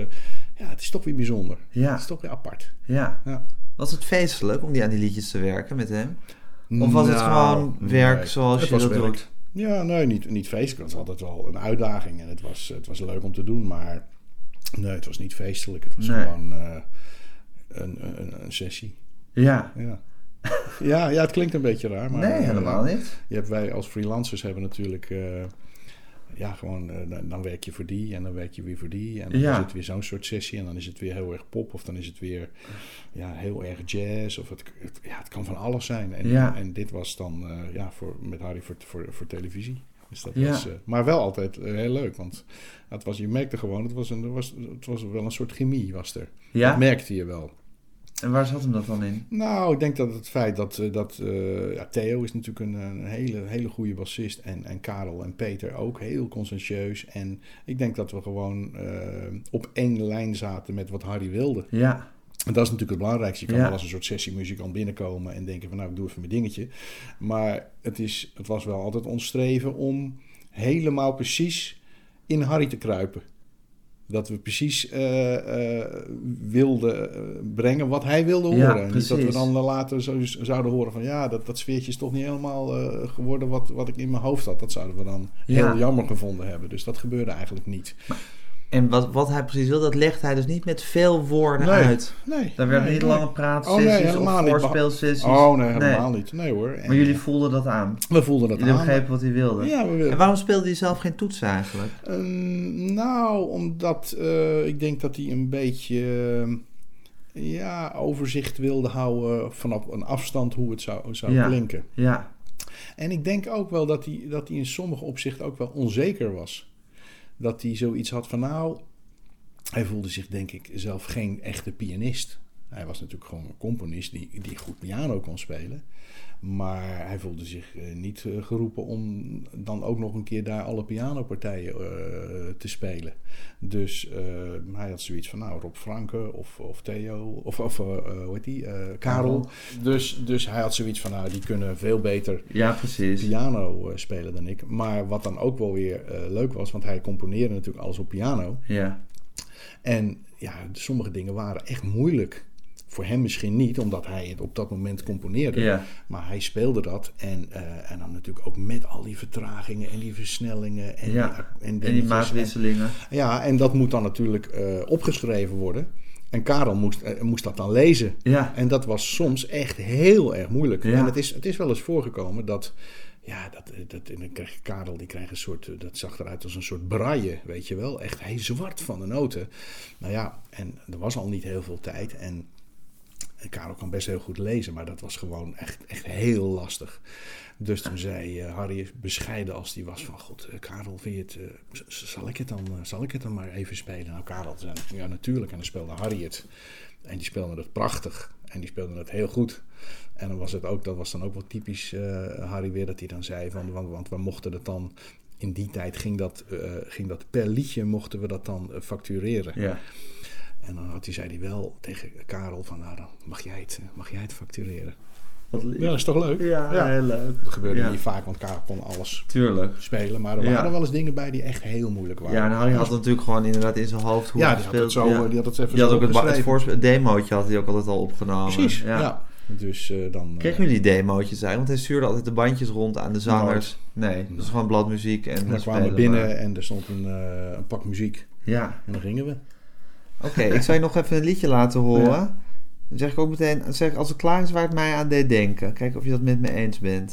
ja, het is toch weer bijzonder. Ja. Het is toch weer apart. Ja. Ja. Was het feestelijk om die aan die liedjes te werken met hem? Of was het Nou, gewoon werk nee, zoals je dat werk. doet? Ja, nee, niet, niet feestelijk. Het was altijd wel een uitdaging en het was, het was leuk om te doen, maar nee, het was niet feestelijk. Het was Nee. gewoon eh, een, een, een sessie. Ja. Ja. ja, ja, het klinkt een beetje raar, maar nee, helemaal niet. Je hebt, wij als freelancers hebben natuurlijk, eh, ja, gewoon, eh, dan, dan werk je voor die en dan werk je weer voor die. En dan Ja. is het weer zo'n soort sessie en dan is het weer heel erg pop of dan is het weer ja, heel erg jazz of het, het, ja, het kan van alles zijn. En, Ja. en dit was dan eh, ja, voor, met Harry voor, voor, voor televisie. Dus dat Ja. was, eh, maar wel altijd heel leuk, want het was, je merkte gewoon, het was, een, het, was, het was wel een soort chemie was er. Ja? Dat merkte je wel. En waar zat hem dat dan in? Nou, ik denk dat het feit dat, eh, dat eh, ja, Theo is natuurlijk een, een hele, hele goede bassist. En, en Karel en Peter ook heel conscientieus. En ik denk dat we gewoon eh, op één lijn zaten met wat Harry wilde. Ja. En dat is natuurlijk het belangrijkste. Je kan Ja. wel als een soort sessiemuzikant binnenkomen en denken van nou, ik doe even mijn dingetje. Maar het, is, het was wel altijd ons streven om helemaal precies in Harry te kruipen. Dat we precies eh, eh, wilden eh, brengen wat hij wilde Ja, horen. en niet dat we dan later zo, zouden horen van ja, dat, dat sfeertje is toch niet helemaal geworden wat, wat ik in mijn hoofd had. Dat zouden we dan Ja. heel jammer gevonden hebben. Dus dat gebeurde eigenlijk niet. En wat, wat hij precies wil, dat legt hij dus niet met veel woorden Nee. uit. Nee. Daar werden nee, niet nee. lange Oh, praatsessies nee, helemaal of niet. voorspeelsessies. Oh nee, helemaal niet. Nee hoor. En, Maar jullie voelden dat aan. we voelden dat Jullie aan. begrepen wat hij wilde. Ja, we, En waarom speelde hij zelf geen toetsen eigenlijk? Ehm, nou, omdat eh, ik denk dat hij een beetje eh, ja, overzicht wilde houden vanaf een afstand hoe het zou, zou Ja. klinken. Ja. En ik denk ook wel dat hij, dat hij in sommige opzichten ook wel onzeker was. Dat hij zoiets had van nou, hij voelde zich denk ik zelf geen echte pianist. Hij was natuurlijk gewoon een componist die, die goed piano kon spelen. Maar hij voelde zich eh, niet eh, geroepen om dan ook nog een keer daar alle pianopartijen eh, te spelen. Dus hij had zoiets van, nou, Rob Franke of, of Theo, of, of hoe heet die, Karel. Dus, dus hij had zoiets van, nou, die kunnen veel beter Ja, precies. piano spelen dan ik. Maar wat dan ook wel weer leuk was, want hij componeerde natuurlijk alles op piano. Ja. En ja, sommige dingen waren echt moeilijk. Voor hem misschien niet, omdat hij het op dat moment componeerde. Ja. Maar hij speelde dat. En, eh, en dan natuurlijk ook met al die vertragingen en die versnellingen. En Ja. die, en En die maatwisselingen. En- ja, en dat moet dan natuurlijk eh, opgeschreven worden. En Karel moest, eh, moest dat dan lezen. Ja. En dat was soms echt heel erg moeilijk. Ja. En het is, het is wel eens voorgekomen dat. Ja, dat, dat, en dan kreeg Karel, die kreeg een soort. Dat zag eruit als een soort braille, weet je wel. Echt heel zwart van de noten. Nou ja, en er was al niet heel veel tijd. En Karel kan best heel goed lezen, maar dat was gewoon echt, echt heel lastig. Dus toen zei eh, Harry, bescheiden als die was, van god, eh, Karel, vind je het, eh, zal, ik het dan, zal ik het dan maar even spelen? Nou, Karel zei, ja natuurlijk, en dan speelde Harry het. En die speelde het prachtig, en die speelde het heel goed. En dan was het ook, dat was dan ook wel typisch eh, Harry weer, dat hij dan zei, van, want, want we mochten het dan... In die tijd ging dat, ging dat per liedje mochten we dat dan factureren. Ja. En dan had hij, zei hij wel tegen Karel van, nou dan mag jij het, eh, mag jij het factureren. Wat. Ja, dat is toch leuk? Ja, heel leuk. Dat gebeurde Ja. niet vaak, want Karel kon alles Tuurlijk. spelen. Maar er Ja. waren wel eens dingen bij die echt heel moeilijk waren. Ja, en Harry had natuurlijk gewoon inderdaad in zijn hoofd hoe ja, hij die had het zo, eh, die had het even Die had zo ook het, het, demootje had hij ook altijd al opgenomen. Precies, Ja. ja. Dus eh, dan... Kregen jullie demootjes eigenlijk? Want hij stuurde altijd de bandjes rond aan de zangers. Nee, dat is gewoon bladmuziek en dan dan kwamen we binnen maar. en er stond een, eh, een pak muziek. Ja, En dan gingen we. Oké. ik zal je nog even een liedje laten horen. Dan zeg ik ook meteen, dan zeg ik als het klaar is waar het mij aan deed denken. Kijk of je dat met me eens bent.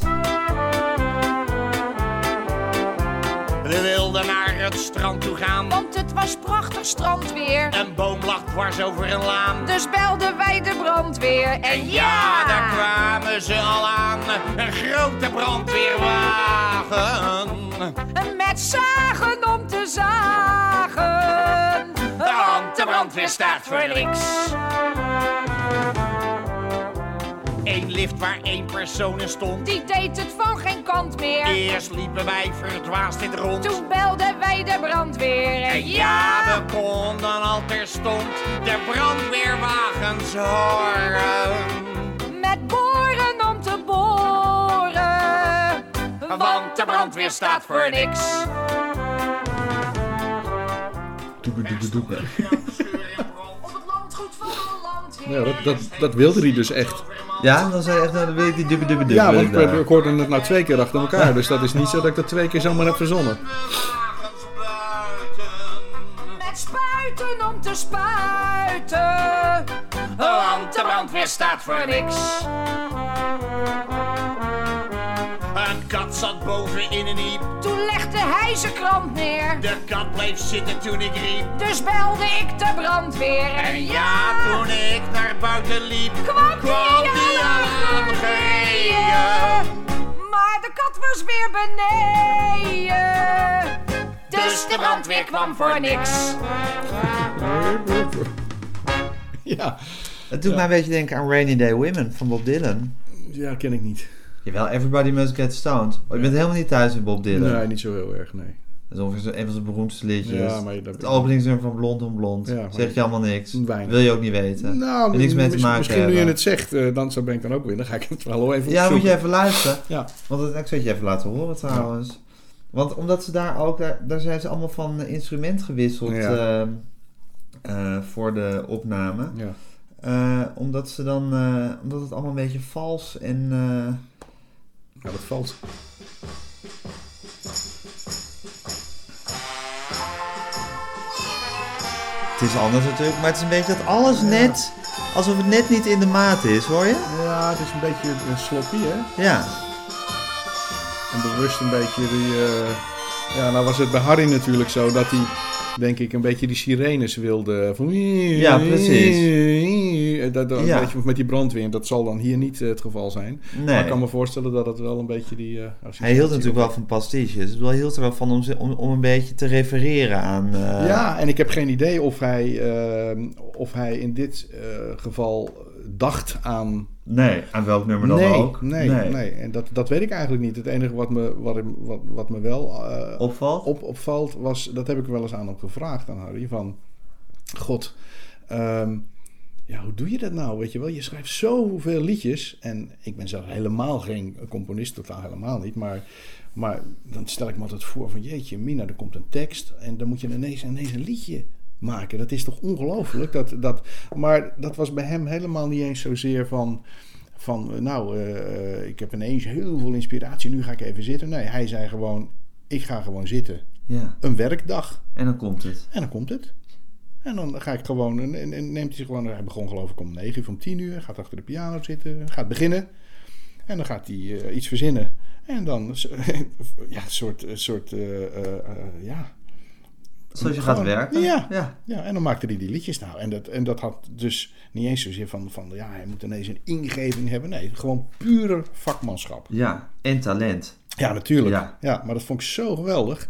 We wilden naar het strand toe gaan. Want het was prachtig strandweer. Een boom lag dwars over een laan. Dus belden wij de brandweer. En Ja, daar kwamen ze al aan. Een grote brandweerwagen. Met zagen om te zagen. Want staat voor niks. Eén lift waar één persoon in stond. Die deed het van geen kant meer. Eerst liepen wij verdwaasd in het rond. Toen belden wij de brandweer. En ja, we konden al terstond de brandweerwagens horen. Met boren om te boren. Want de brandweer staat voor niks. Ja, dat, dat, dat wilde hij dus echt. Ja, dan zei echt, nou, dan wil ik die dubbe dubbe dubbe. Ja, want ik hoorde het nou twee keer achter elkaar. Dus dat is niet zo dat ik dat twee keer zomaar heb verzonnen. Met spuiten om te spuiten. Want de brandweer staat voor niks. Een kat zat boven in een iep. Toen legde hij zijn krant neer. De kat bleef zitten toen ik riep. Dus belde ik de brandweer. En ja, toen ik naar buiten liep, kwam die aangereden. Maar de kat was weer beneden. Dus de brandweer kwam voor niks. Ja, Het doet mij een beetje denken aan Rainy Day Women van Bob Dylan. ja ken ik niet. Jawel, Everybody Must Get Stoned. Oh, je bent helemaal niet thuis in Bob Dylan. Nee, niet zo heel erg, nee. Dat is ongeveer een van zijn beroemdste liedjes. Ja, maar dat- het openingsnummer van Blond on Blond. Ja, maar- Zeg je allemaal niks. Weinig. Wil je ook niet weten. Nou, niks mee te maken misschien nu je het zegt, eh, dan ben ik dan ook weer. Dan ga ik het wel even Ja, moet je even luisteren. Ja. Want het, ik het je even laten horen trouwens. Want omdat ze daar ook, daar, daar zijn ze allemaal van eh, instrument gewisseld Ja. eh, voor de opname. Ja. Omdat ze dan, omdat het allemaal een beetje vals en... eh, ja, dat valt. het is anders natuurlijk, maar het is een beetje dat alles net, alsof het net niet in de maat is, hoor je? Ja, het is een beetje uh, sloppy, hè? Ja. En bewust een beetje die... eh, Ja, nou was het bij Harry natuurlijk zo dat hij, denk ik, een beetje die sirenes wilde. Van... Ja, precies. Dat, dat, Ja. Een beetje met die brandweer. Dat zal dan hier niet eh, het geval zijn. Maar Nee. ik kan me voorstellen dat het wel een beetje die... eh, Hij hield natuurlijk wel van pastiches. Hij hield er wel van om, om, om een beetje te refereren aan... eh, Ja, en ik heb geen idee of hij, eh, of hij in dit eh, geval dacht aan... Nee, aan welk nummer dan nee, ook. Nee, nee, En dat, dat weet ik eigenlijk niet. Het enige wat me, wat, hem- wat, wat me wel eh, Opvalt? op, opvalt was... Dat heb ik wel eens aan op gevraagd aan Harry. Van, god, ehm, ja, hoe doe je dat nou? Weet je wel, je schrijft zoveel liedjes. En ik ben zelf helemaal geen componist, totaal helemaal niet. Maar, maar dan stel ik me altijd voor van... Jeetje, Mina, er komt een tekst. En dan moet je ineens, ineens een liedje maken. Dat is toch ongelooflijk? Dat, dat, maar dat was bij hem helemaal niet eens zozeer van... Van, eh, nou, eh, eh, ik heb ineens heel veel inspiratie, nu ga ik even zitten. Nee, hij zei gewoon, ik ga gewoon zitten. Ja, Een werkdag. en dan komt het. En dan komt het. En dan ga ik gewoon, en, neemt hij zich gewoon, hij begon geloof ik om 9 uur of om 10 uur, gaat achter de piano zitten, gaat beginnen. En dan gaat hij eh, iets verzinnen. En dan, ja, een soort, soort eh, eh, ja. Zoals je gaat werken. Ja. ja. Ja, en dan maakte hij die liedjes nou. En dat, en dat had dus niet eens zozeer van, van, ja, hij moet ineens een ingeving hebben. Nee, gewoon pure vakmanschap. Ja, en talent. Ja, natuurlijk. Ja. Ja. maar dat vond ik zo geweldig.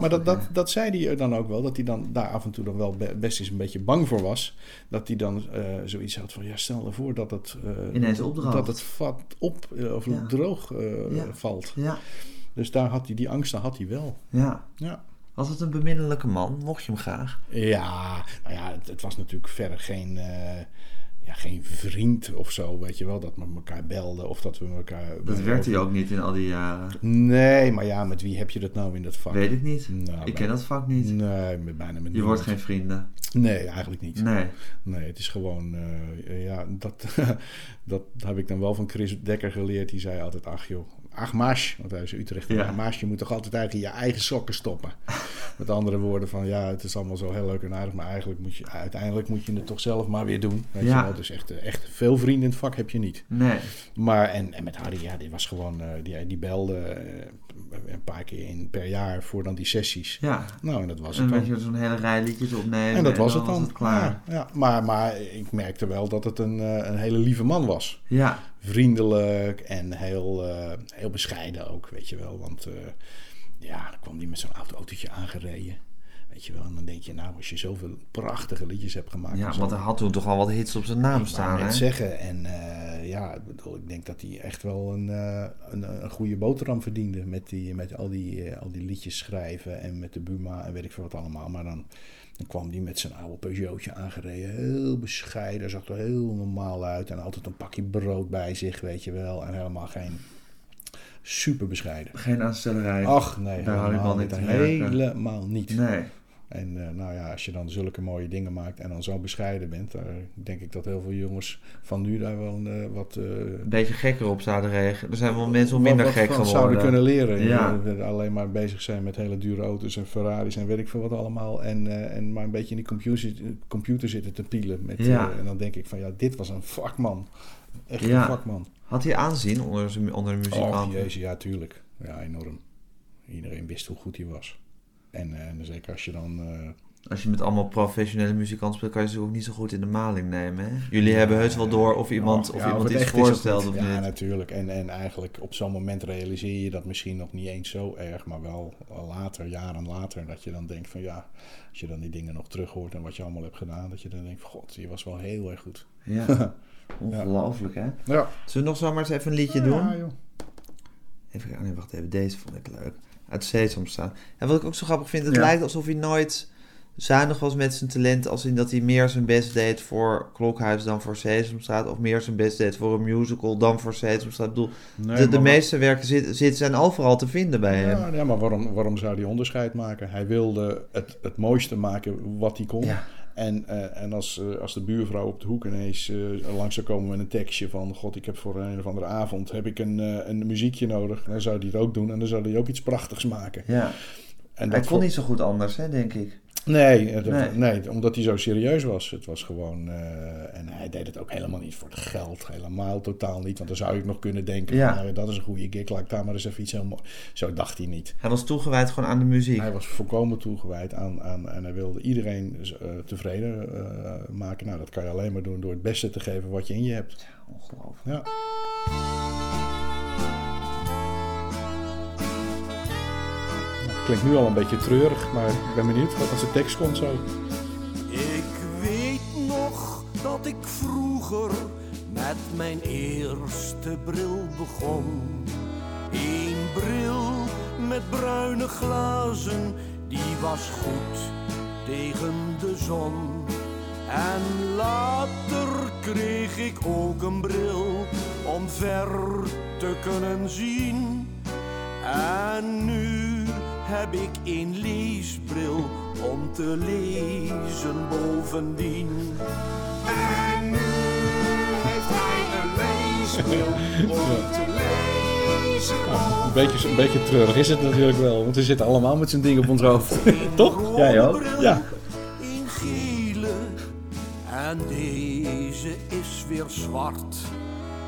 Maar dat, dat, dat zei hij dan ook wel, dat hij dan daar af en toe dan wel be- best eens een beetje bang voor was. Dat hij dan eh, zoiets had van, ja, stel ervoor dat het, Ineens dat- het vat op eh, of Ja. droog Ja. valt. Ja, Dus daar had hij, die angsten had hij wel. ja. Ja. Was het een beminnelijke man? Mocht je hem graag? Ja, nou ja, het, het was natuurlijk verder geen, eh, ja, geen vriend of zo, weet je wel, dat we elkaar belden of dat we elkaar... Dat werd hij ook niet in al die jaren. Nee, maar ja, met wie heb je dat nou in dat vak? Weet ik niet. Nou, ik bij- ken dat vak niet. Nee, met, bijna met Je wordt geen vrienden. Nee, eigenlijk niet. Nee. Nee, het is gewoon, eh, ja, dat, dat heb ik dan wel van Chris Dekker geleerd. Die zei altijd, ach joh, ach maas, want hij is Utrecht. Ja. Maas, je moet toch altijd eigenlijk in je eigen sokken stoppen. Met andere woorden van, ja, het is allemaal zo heel leuk en aardig, maar eigenlijk moet je, uiteindelijk moet je het toch zelf maar weer doen. Weet Ja. je wel? Dus echt, echt veel vrienden in het vak heb je niet. Nee. Maar, en, en met Harry, ja, die was gewoon, eh, die, die belde eh, een paar keer in per jaar voor dan die sessies. Ja. Nou, en dat was En het dan dan. zo'n hele rij liedjes opnemen. En dat was het dan. klaar. Ja, ja. Maar, maar ik merkte wel dat het een, eh, een hele lieve man was. Ja. Vriendelijk en heel, eh, heel bescheiden ook, weet je wel. Want eh, ja, dan kwam hij met zo'n oud autootje aangereden. Weet je wel, en dan denk je, nou, als je zoveel prachtige liedjes hebt gemaakt. Ja, want hij had toen toch al wat hits op zijn naam ik staan, hè? zeggen. En eh, ja, ik bedoel, ik denk dat hij echt wel een, een, een goede boterham verdiende. Met, die, met al, die, al die liedjes schrijven en met de Buma en weet ik veel wat allemaal. Maar dan, dan kwam hij met zijn oude Peugeotje aangereden. Heel bescheiden, zag er heel normaal uit. En altijd een pakje brood bij zich, weet je wel. En helemaal geen super bescheiden. Geen aanstellerij. Ach nee, helemaal niet. Helemaal niet. Nee. En eh, nou ja, als je dan zulke mooie dingen maakt en dan zo bescheiden bent, daar denk ik dat heel veel jongens van nu daar wel eh, wat, eh, Een beetje gekker op zouden reageren. Er zijn wel mensen om minder wat gek van geworden. zouden kunnen leren. Ja. Ja. Alleen maar bezig zijn met hele dure auto's en Ferraris en weet ik veel wat allemaal. En, en maar een beetje in die computer, computer zitten te pielen. Met, Ja. en dan denk ik van ja, dit was een vakman. Echt Ja. een vakman. Had hij aanzien onder, onder de Oh, muzikanten? jezus, ja, tuurlijk. Ja, enorm. Iedereen wist hoe goed hij was. En, eh, en zeker als je dan... eh, Als je met allemaal professionele muzikanten speelt, kan je ze ook niet zo goed in de maling nemen. Hè? Jullie hebben heus wel door of iemand, Oh, of ja, iemand iets of voorstelt niet. of Ja, niet. natuurlijk. En, en eigenlijk op zo'n moment realiseer je dat misschien nog niet eens zo erg, maar wel later, jaren later, dat je dan denkt van ja, als je dan die dingen nog terug hoort en wat je allemaal hebt gedaan, dat je dan denkt van god, je was wel heel erg goed. Ja, ongelooflijk hè. Ja. Zullen we nog zomaar eens even een liedje doen? Ja, joh. Even kijken, nee, wacht even, deze vond ik leuk. Uit Sesamstraat. En wat ik ook zo grappig vind, het Ja. lijkt alsof hij nooit zuinig was met zijn talent, als in dat hij meer zijn best deed voor Klokhuis dan voor Sesamstraat, of meer zijn best deed voor een musical dan voor Sesamstraat. Ik bedoel, Nee, de, meeste werken zit, zit, zijn overal te vinden bij hem. Ja, ja, maar waarom, waarom zou hij onderscheid maken? Hij wilde het, het mooiste maken wat hij kon. Ja. En, eh, en als, eh, als de buurvrouw op de hoek ineens eh, langs zou komen met een tekstje van... God, ik heb voor een of andere avond heb ik een, een muziekje nodig. Dan zou hij het ook doen en dan zou hij ook iets prachtigs maken. Ja. En Hij dat kon niet zo goed anders, hè, denk ik. Nee, eh, Nee. nee. omdat hij zo serieus was. Het was gewoon... eh, en hij deed het ook helemaal niet voor het geld. Helemaal totaal niet. Want dan zou ik nog kunnen denken... Ja. Van, nou, dat is een goede gig. Laat ik daar maar eens even iets heel mooi... Zo dacht hij niet. Hij was toegewijd gewoon aan de muziek. Hij was volkomen toegewijd aan, aan en hij wilde iedereen eh, tevreden maken. Nou, dat kan je alleen maar doen door het beste te geven wat je in je hebt. Ongelooflijk. Ja. Klinkt nu al een beetje treurig, maar ik ben benieuwd wat als de tekst komt zo. Ik weet nog dat ik vroeger met mijn eerste bril begon. Eén bril met bruine glazen, die was goed tegen de zon. En later kreeg ik ook een bril om ver te kunnen zien. En nu heb ik een leesbril om te lezen bovendien. En nu heeft hij een leesbril om te lezen. Een beetje, een beetje treurig is het natuurlijk wel, want we zitten allemaal met zijn ding op ons hoofd. Toch? Jij ook? Ja. Een gele en deze is weer zwart.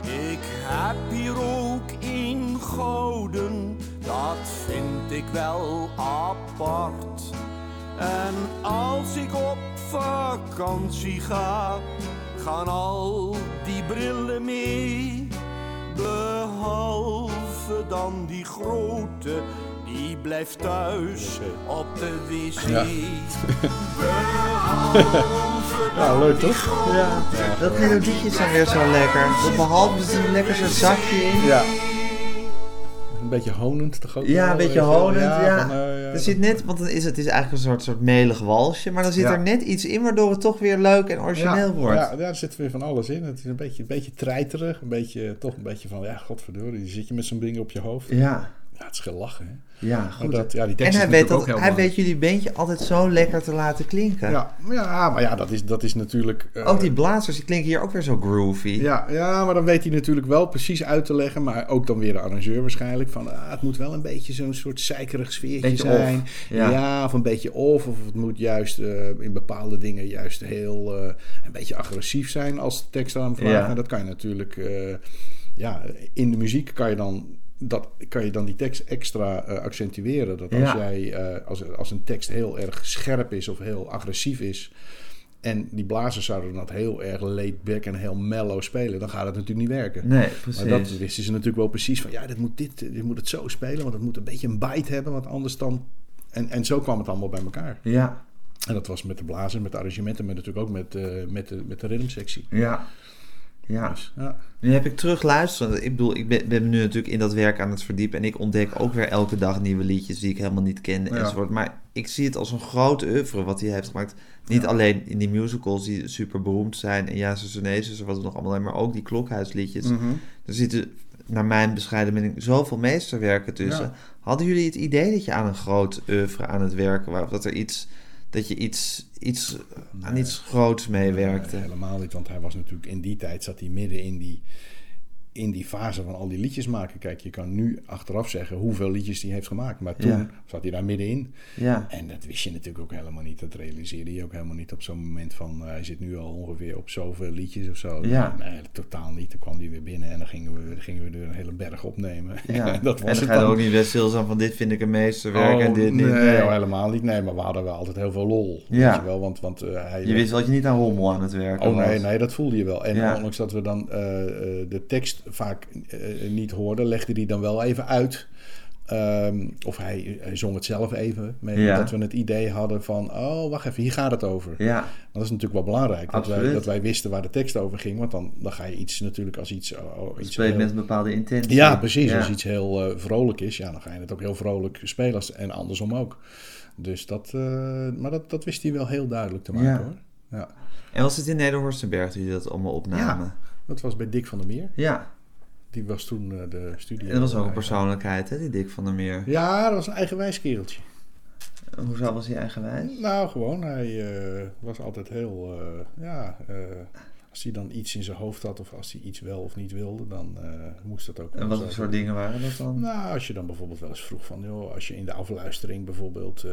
Ik heb hier ook een gouden, dat vind ik wel apart. En als ik op vakantie ga, gaan al die brillen mee. Behalve dan die grote, die blijft thuis op de wc. Ja. Ja, leuk toch? Ja, dat melodietje is dan weer zo lekker. Dat behalve er zit een lekker zo'n zakje in. Ja. Een beetje honend toch ook? Ja, een beetje honend, ja. van, eh, ja, Er zit net, want dan is het is eigenlijk een soort, soort melig walsje, maar dan zit Ja. er net iets in waardoor het toch weer leuk en origineel wordt. Ja, daar zit weer van alles in. Het is een beetje, een beetje treiterig. Een beetje, toch een beetje van, ja, godverdorie. Zit je met zo'n ding op je hoofd. Ja, Ja, het is gelachen, hè. ja, goed. dat, ja, die en hij weet, dat, hij weet jullie beentje altijd zo lekker te laten klinken. Ja, ja, maar ja, dat is, dat is natuurlijk... eh, Ook die blazers, die klinken hier ook weer zo groovy. Ja, ja, maar dan weet hij natuurlijk wel precies uit te leggen. Maar ook dan weer de arrangeur waarschijnlijk. Van, ah, het moet wel een beetje zo'n soort zeikerig sfeertje Beetje zijn. off, ja. of een beetje off. Of het moet juist eh, in bepaalde dingen juist heel eh, een beetje agressief zijn als de tekst aan vraagt. Ja. En dat kan je natuurlijk... ja, in de muziek kan je dan... Dat kan je dan die tekst extra eh, accentueren. Dat als Ja. jij eh, als, als een tekst heel erg scherp is of heel agressief is, en die blazers zouden dat heel erg laid back en heel mellow spelen, dan gaat het natuurlijk niet werken. Nee, precies. Maar dat wisten ze natuurlijk wel precies van, ja, dit moet, dit, dit moet het zo spelen, want het moet een beetje een bite hebben, want anders dan... En, en zo kwam het allemaal bij elkaar. Ja, En dat was met de blazers, met de arrangementen, maar natuurlijk ook met, eh, met, de, met de rhythmsectie. ja. Ja, Dus, ja. nu heb ik terug luisteren. Ik bedoel, ik ben, ben nu natuurlijk in dat werk aan het verdiepen. En ik ontdek ook weer elke dag nieuwe liedjes die ik helemaal niet ken Ja. enzovoort. Maar ik zie het als een groot oeuvre wat hij heeft gemaakt. Niet alleen in die musicals die super beroemd zijn. En ja, nee, zuster, wat we nog allemaal hebben. Maar ook die klokhuisliedjes. Mhm. Er zitten, naar mijn bescheiden mening, zoveel meesterwerken tussen. Hadden jullie het idee dat je aan een groot oeuvre aan het werken was? Of dat er iets dat je iets, iets, aan iets groots meewerkte. Nee, helemaal niet, want hij was natuurlijk in die tijd zat hij midden in die, in die fase van al die liedjes maken. Kijk, je kan nu achteraf zeggen hoeveel liedjes hij heeft gemaakt, maar toen Ja. zat hij daar middenin. Ja, En dat wist je natuurlijk ook helemaal niet. Dat realiseerde je ook helemaal niet op zo'n moment van... eh, hij zit nu al ongeveer op zoveel liedjes of zo. Ja. Nee, totaal niet. Dan kwam hij weer binnen en dan gingen we, dan gingen we er een hele berg opnemen. ja. Dat en was dan het dan. ook niet best stilstaan van dit vind ik een meesterwerk Oh, en dit niet. nee, Nee. oh, helemaal niet. Nee, maar we hadden wel altijd heel veel lol. Ja. Weet je wel, want, want eh, hij... Je wist dat je niet aan rommel aan het werken Oh nee, was. nee, dat voelde je wel. En ondanks dat we dan eh, de tekst vaak eh, niet hoorden, legde hij dan wel even uit. Ehm, of hij, hij zong het zelf even. Ja. Dat we het idee hadden van, oh wacht even, hier gaat het over. Ja, Want dat is natuurlijk wel belangrijk. Dat wij, dat wij wisten waar de tekst over ging. Want dan, dan ga je iets natuurlijk als iets... oh, iets speel je heel- met een bepaalde intentie. ja, precies. Ja. Als iets heel eh, vrolijk is, ja, dan ga je het ook heel vrolijk spelen. als- En andersom ook. Dus dat... eh, maar dat, dat wist hij wel heel duidelijk te maken Ja. hoor. Ja. En was het in Nederhorstenberg dat jullie dat allemaal opnamen? Dat was bij Dick van der Meer. Ja. Die was toen eh, de studio. En dat was ook een persoonlijkheid, hè, die Dick van der Meer. Ja, dat was een eigenwijs kereltje. Hoezo was hij eigenwijs? Nou, gewoon. Hij eh, was altijd heel... eh, ja, als hij dan iets in zijn hoofd had... of als hij iets wel of niet wilde... dan moest dat ook... En wat voor soort dingen waren dat dan? Nou, als je dan bijvoorbeeld wel eens vroeg van... Joh, als je in de afluistering bijvoorbeeld...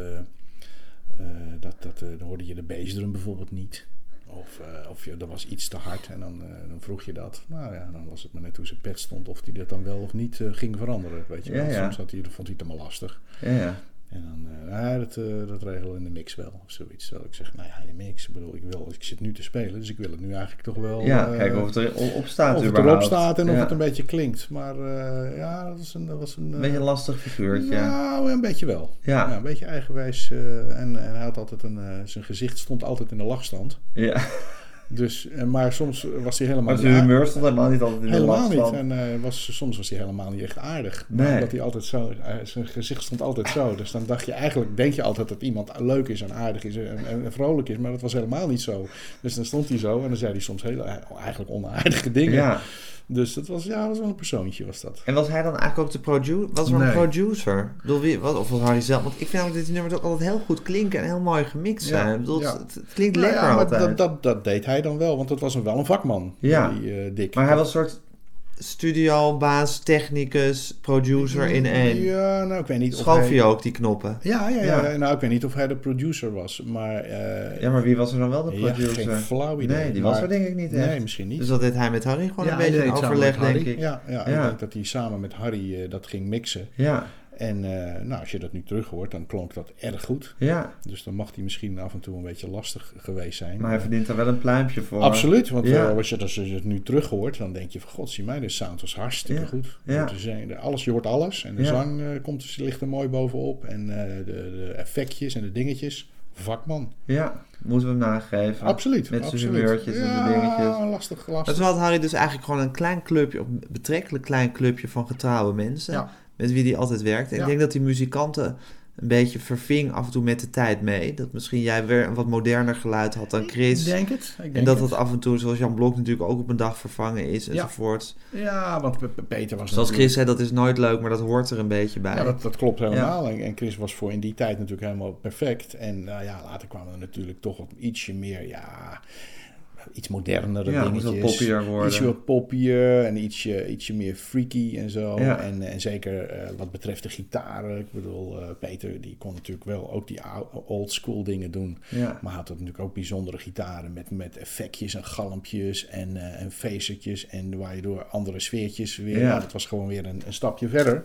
dat, dat, dan hoorde je de bassdrum bijvoorbeeld niet. Of, eh, of je, er was iets te hard en dan, eh, dan vroeg je dat. Nou ja, dan was het maar net hoe zijn pet stond... of hij dat dan wel of niet eh, ging veranderen. Weet je Ja, wel. Soms had hij, vond hij het allemaal lastig. Ja, ja. En dan, eh, nou, dat, eh, dat regelen we in de mix wel, of zoiets. Terwijl ik zeg, nou ja, in de mix, ik bedoel, ik, wil, ik zit nu te spelen, dus ik wil het nu eigenlijk toch wel... Ja, eh, kijk of het erop staat of het erop staat en of Ja. het een beetje klinkt. Maar eh, ja, dat was een... Dat was een, eh, beetje een lastig figuurtje. Nou, een beetje wel. Ja. Ja, een beetje eigenwijs. eh, en, en hij had altijd een... eh, zijn gezicht stond altijd in de lachstand. Ja. Dus, eh, maar soms was hij helemaal Maar niet humeur stond helemaal niet altijd in de Helemaal niet. En eh, was, soms was hij helemaal niet echt aardig. Maar Nee. omdat hij altijd zo, eh, zijn gezicht stond altijd zo. Dus dan dacht je eigenlijk, denk je altijd dat iemand leuk is en aardig is en, en, en vrolijk is. Maar dat was helemaal niet zo. Dus dan stond hij zo en dan zei hij soms hele, eigenlijk onaardige dingen. Ja. Dus dat was, ja, dat was wel een persoontje was dat. En was hij dan eigenlijk ook de producer? Was er een producer? Ik bedoel, wie, wat, of was Harry zelf? Want ik vind dat die nummers ook altijd heel goed klinken en heel mooi gemixt Ja, zijn. Ik bedoel, ja. het, het klinkt Nou lekker ja, maar altijd. dat, dat, dat deed hij dan wel, want dat was een, wel een vakman. Ja. Die, eh, Dick. Maar hij was een soort studiobaas, technicus, producer in één. Ja, nou, ik weet niet of Schoof hij... je ook die knoppen? Ja, ja, ja, Ja. Nou, ik weet niet of hij de producer was, maar... eh, Ja, maar wie was er dan wel de ja, producer? geen flauw idee. nee, die maar- was er denk ik niet echt. Nee, misschien niet. Dus dat deed hij met Harry gewoon Ja, een beetje in overleg, denk ik. Ja, ja, Ja. ik denk dat hij samen met Harry eh, dat ging mixen. Ja, En eh, nou, als je dat nu terug hoort, dan klonk dat erg goed. ja. Dus dan mag hij misschien af en toe een beetje lastig geweest zijn. Maar hij verdient er wel een pluimpje voor. Absoluut, want Ja. eh, als, je, als je het nu terug hoort, dan denk je van god, zie mij, de sound was hartstikke Ja. goed. Ja. De- alles, je hoort alles en de Ja. zang eh, komt, ligt er mooi bovenop en eh, de, de effectjes en de dingetjes. Vakman. Ja, moeten we hem nageven. Absoluut. Met zijn humeurtjes en ja, de dingetjes. lastig, Maar lastig. toen had Harry dus eigenlijk gewoon een klein clubje, of een betrekkelijk klein clubje van getrouwe mensen. Ja. Met wie hij altijd werkte. En Ja. ik denk dat die muzikanten een beetje verving af en toe met de tijd mee. Dat misschien jij weer een wat moderner geluid had dan Chris. Ik denk het. Ik denk en dat dat af en toe, zoals Jan Blok natuurlijk ook op een dag vervangen is enzovoort. Ja, want Peter was Zoals Chris zei, dat is nooit leuk, maar dat hoort er een beetje bij. Ja, dat, dat klopt helemaal. En, en Chris was voor in die tijd natuurlijk helemaal perfect. En nou ja, later kwamen er natuurlijk toch wat ietsje meer, ja, iets modernere Ja, dingetjes. wat poppier worden. Ietsje wat poppier en ietsje, ietsje meer freaky en zo. Ja. En, en zeker eh, wat betreft de gitaren. Ik bedoel, eh, Peter die kon natuurlijk wel ook die old school dingen doen. Ja. Maar had natuurlijk ook bijzondere gitaren met, met effectjes en galmpjes en, eh en. En waar je door andere sfeertjes weer... Ja. Ja. dat was gewoon weer een, een stapje verder.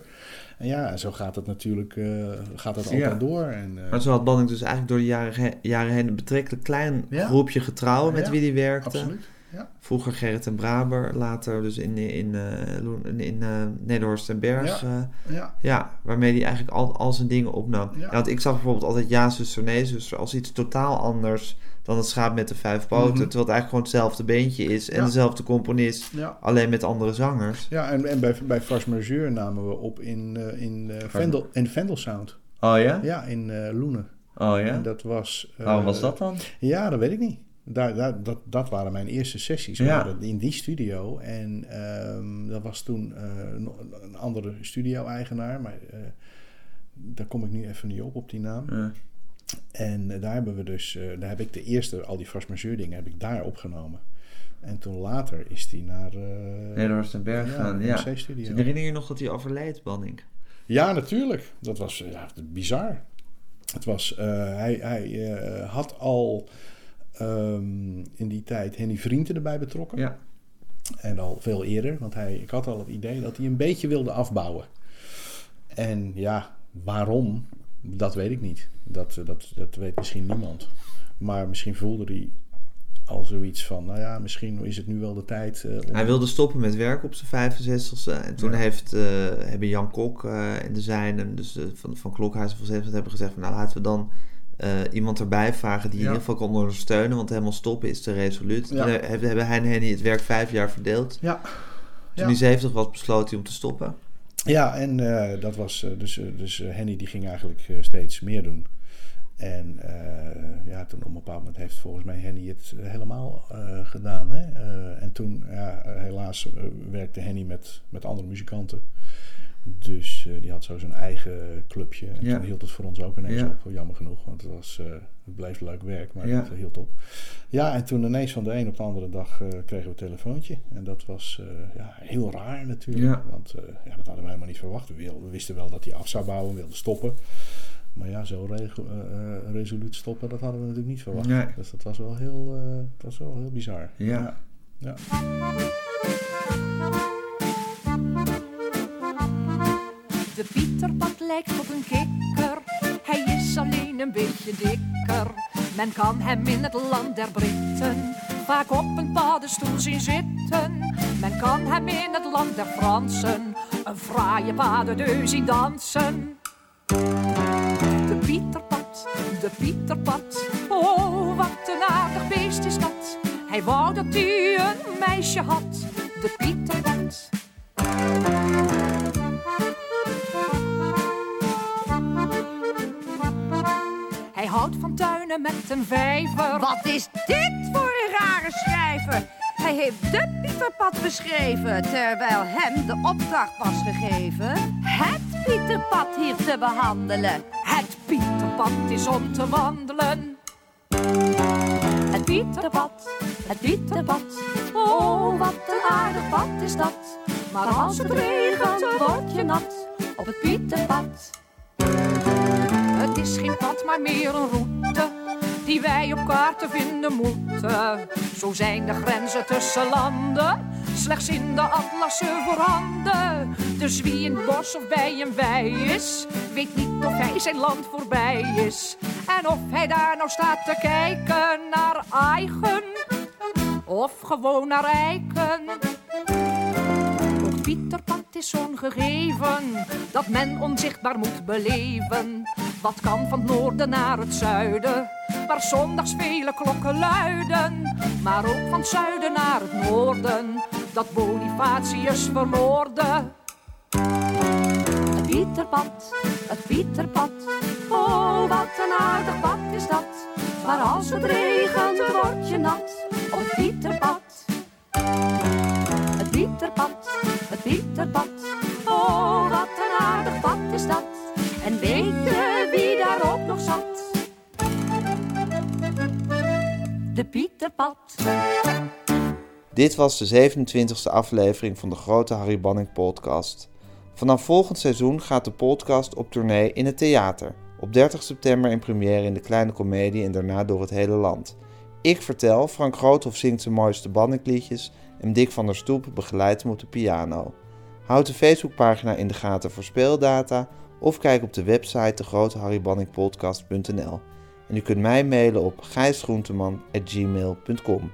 En ja, zo gaat het natuurlijk eh, gaat het altijd Ja. door. En, eh, Maar zo had Banning dus eigenlijk door de jaren, he- jaren heen een betrekkelijk klein Ja. groepje getrouwen met Ja, wie hij werkte. absoluut. Ja. Vroeger Gerrit en Braber, later dus in, in, eh, in, in eh, Nederhorst en Berg. Ja. eh, Ja. ja, waarmee hij eigenlijk al, al zijn dingen opnam. Ja. Want ik zag bijvoorbeeld altijd Ja, zuster, nee, zuster als iets totaal anders dan het schaap met de vijf poten. Mhm. Terwijl het eigenlijk gewoon hetzelfde beentje is en dezelfde componist, alleen met andere zangers. Ja, en, en bij, bij Farce Majeure namen we op in, eh, in, eh, Vendel, in Vendel Sound. Oh ja? Ja, in Loenen. Oh En ja? dat was... Waarom was dat dan? Ja, dat weet ik niet. Daar, daar, dat, dat waren mijn eerste sessies. Ja. in die studio. En ehm, dat was toen eh, een, andere studio-eigenaar. Maar eh, daar kom ik nu even niet op, op die naam. Ja. En eh, daar hebben we dus, daar heb ik de eerste, al die force dingen heb ik daar opgenomen. En toen later is hij naar Nederhorst en Berg gaan. Ja. studio Herinner je nog dat hij overleed, Banning? Ja, natuurlijk. Dat was ja, bizar. Het was, hij, hij had al ehm, in die tijd Henny Vrienden erbij betrokken. Ja. En al veel eerder, want hij, ik had al het idee dat hij een beetje wilde afbouwen. En ja, waarom? Dat weet ik niet. Dat, dat, dat weet misschien niemand. Maar misschien voelde hij al zoiets van, nou ja, misschien is het nu wel de tijd. Uh, Hij wilde stoppen met werk op zijn 65ste. En toen heeft, uh, hebben Jan Kok uh, en de zijnen, dus van, van Klokhuizen van 70, hebben gezegd van, nou laten we dan iemand erbij vragen die in ieder geval kan ondersteunen. Want helemaal stoppen is te resoluut. Ja. Hebben hij en Henny het werk vijf jaar verdeeld. Ja. Toen hij 70 was, besloot hij om te stoppen. Ja, en dat was dus, dus Henny die ging eigenlijk steeds meer doen. En uh, ja, toen op een bepaald moment heeft volgens mij Henny het helemaal uh, gedaan. Hè? Uh, en toen, ja, helaas werkte Henny met, met andere muzikanten. Dus die had zo zijn eigen clubje. En ja. toen hield het voor ons ook ineens ja. op, jammer genoeg. Want het, was, het bleef leuk werk, maar ja. het hield op. Ja, en toen ineens van de een op de andere dag kregen we een telefoontje. En dat was ja, heel raar natuurlijk. Want ja, dat hadden wij helemaal niet verwacht. We, we wisten wel dat hij af zou bouwen, wilden stoppen. Maar ja, zo re resoluut stoppen, dat hadden we natuurlijk niet verwacht. Nee. Dus dat was wel heel, dat was wel heel bizar. Ja. ja. De Pieterpad lijkt op een kikker. Hij is alleen een beetje dikker. Men kan hem in het land der Britten vaak op een paddenstoel zien zitten. Men kan hem in het land der Fransen een fraaie padendeus zien dansen. Pieterpad, de Pieterpad. Oh, wat een aardig beest is dat. Hij wou dat hij een meisje had, de Pieterpad. Van tuinen met een vijver. Wat is dit voor een rare schrijver? Hij heeft de Pieterpad beschreven, terwijl hem de opdracht was gegeven. Het Pieterpad hier te behandelen. Het Pieterpad is om te wandelen. Het Pieterpad, het Pieterpad. Oh, wat een aardig pad is dat. Maar als het regent, word je nat op het Pieterpad. Het is geen pad, maar meer een route die wij op kaarten vinden moeten. Zo zijn de grenzen tussen landen slechts in de atlassen voorhanden. Dus wie in bos of bij een wei is, weet niet of hij zijn land voorbij is. En of hij daar nou staat te kijken naar eigen of gewoon naar eiken. Pieterpad is zo'n gegeven dat men onzichtbaar moet beleven. Wat kan van het noorden naar het zuiden, waar zondags vele klokken luiden. Maar ook van het zuiden naar het noorden, dat Bonifatius vermoorde. Het Pieterpad, het Pieterpad, oh wat een aardig pad is dat. Maar als het regent word je nat op het. Het Pieterpad, het Pieterpad, oh wat een aardig pad is dat. En weet je wie daar ook nog zat? De Pieterpad. Dit was de 27e aflevering van de grote Harry Banning podcast. Vanaf volgend seizoen gaat de podcast op tournee in het theater. Op 30 september in première in de Kleine Comedie en daarna door het hele land. Ik vertel, Frank Groothoff zingt zijn mooiste Banninkliedjes en Dick van der Stoep begeleidt hem op de piano. Houd de Facebookpagina in de gaten voor speeldata of kijk op de website degroteharrybanningpodcast.nl. En u kunt mij mailen op gijsgroenteman.gmail.com.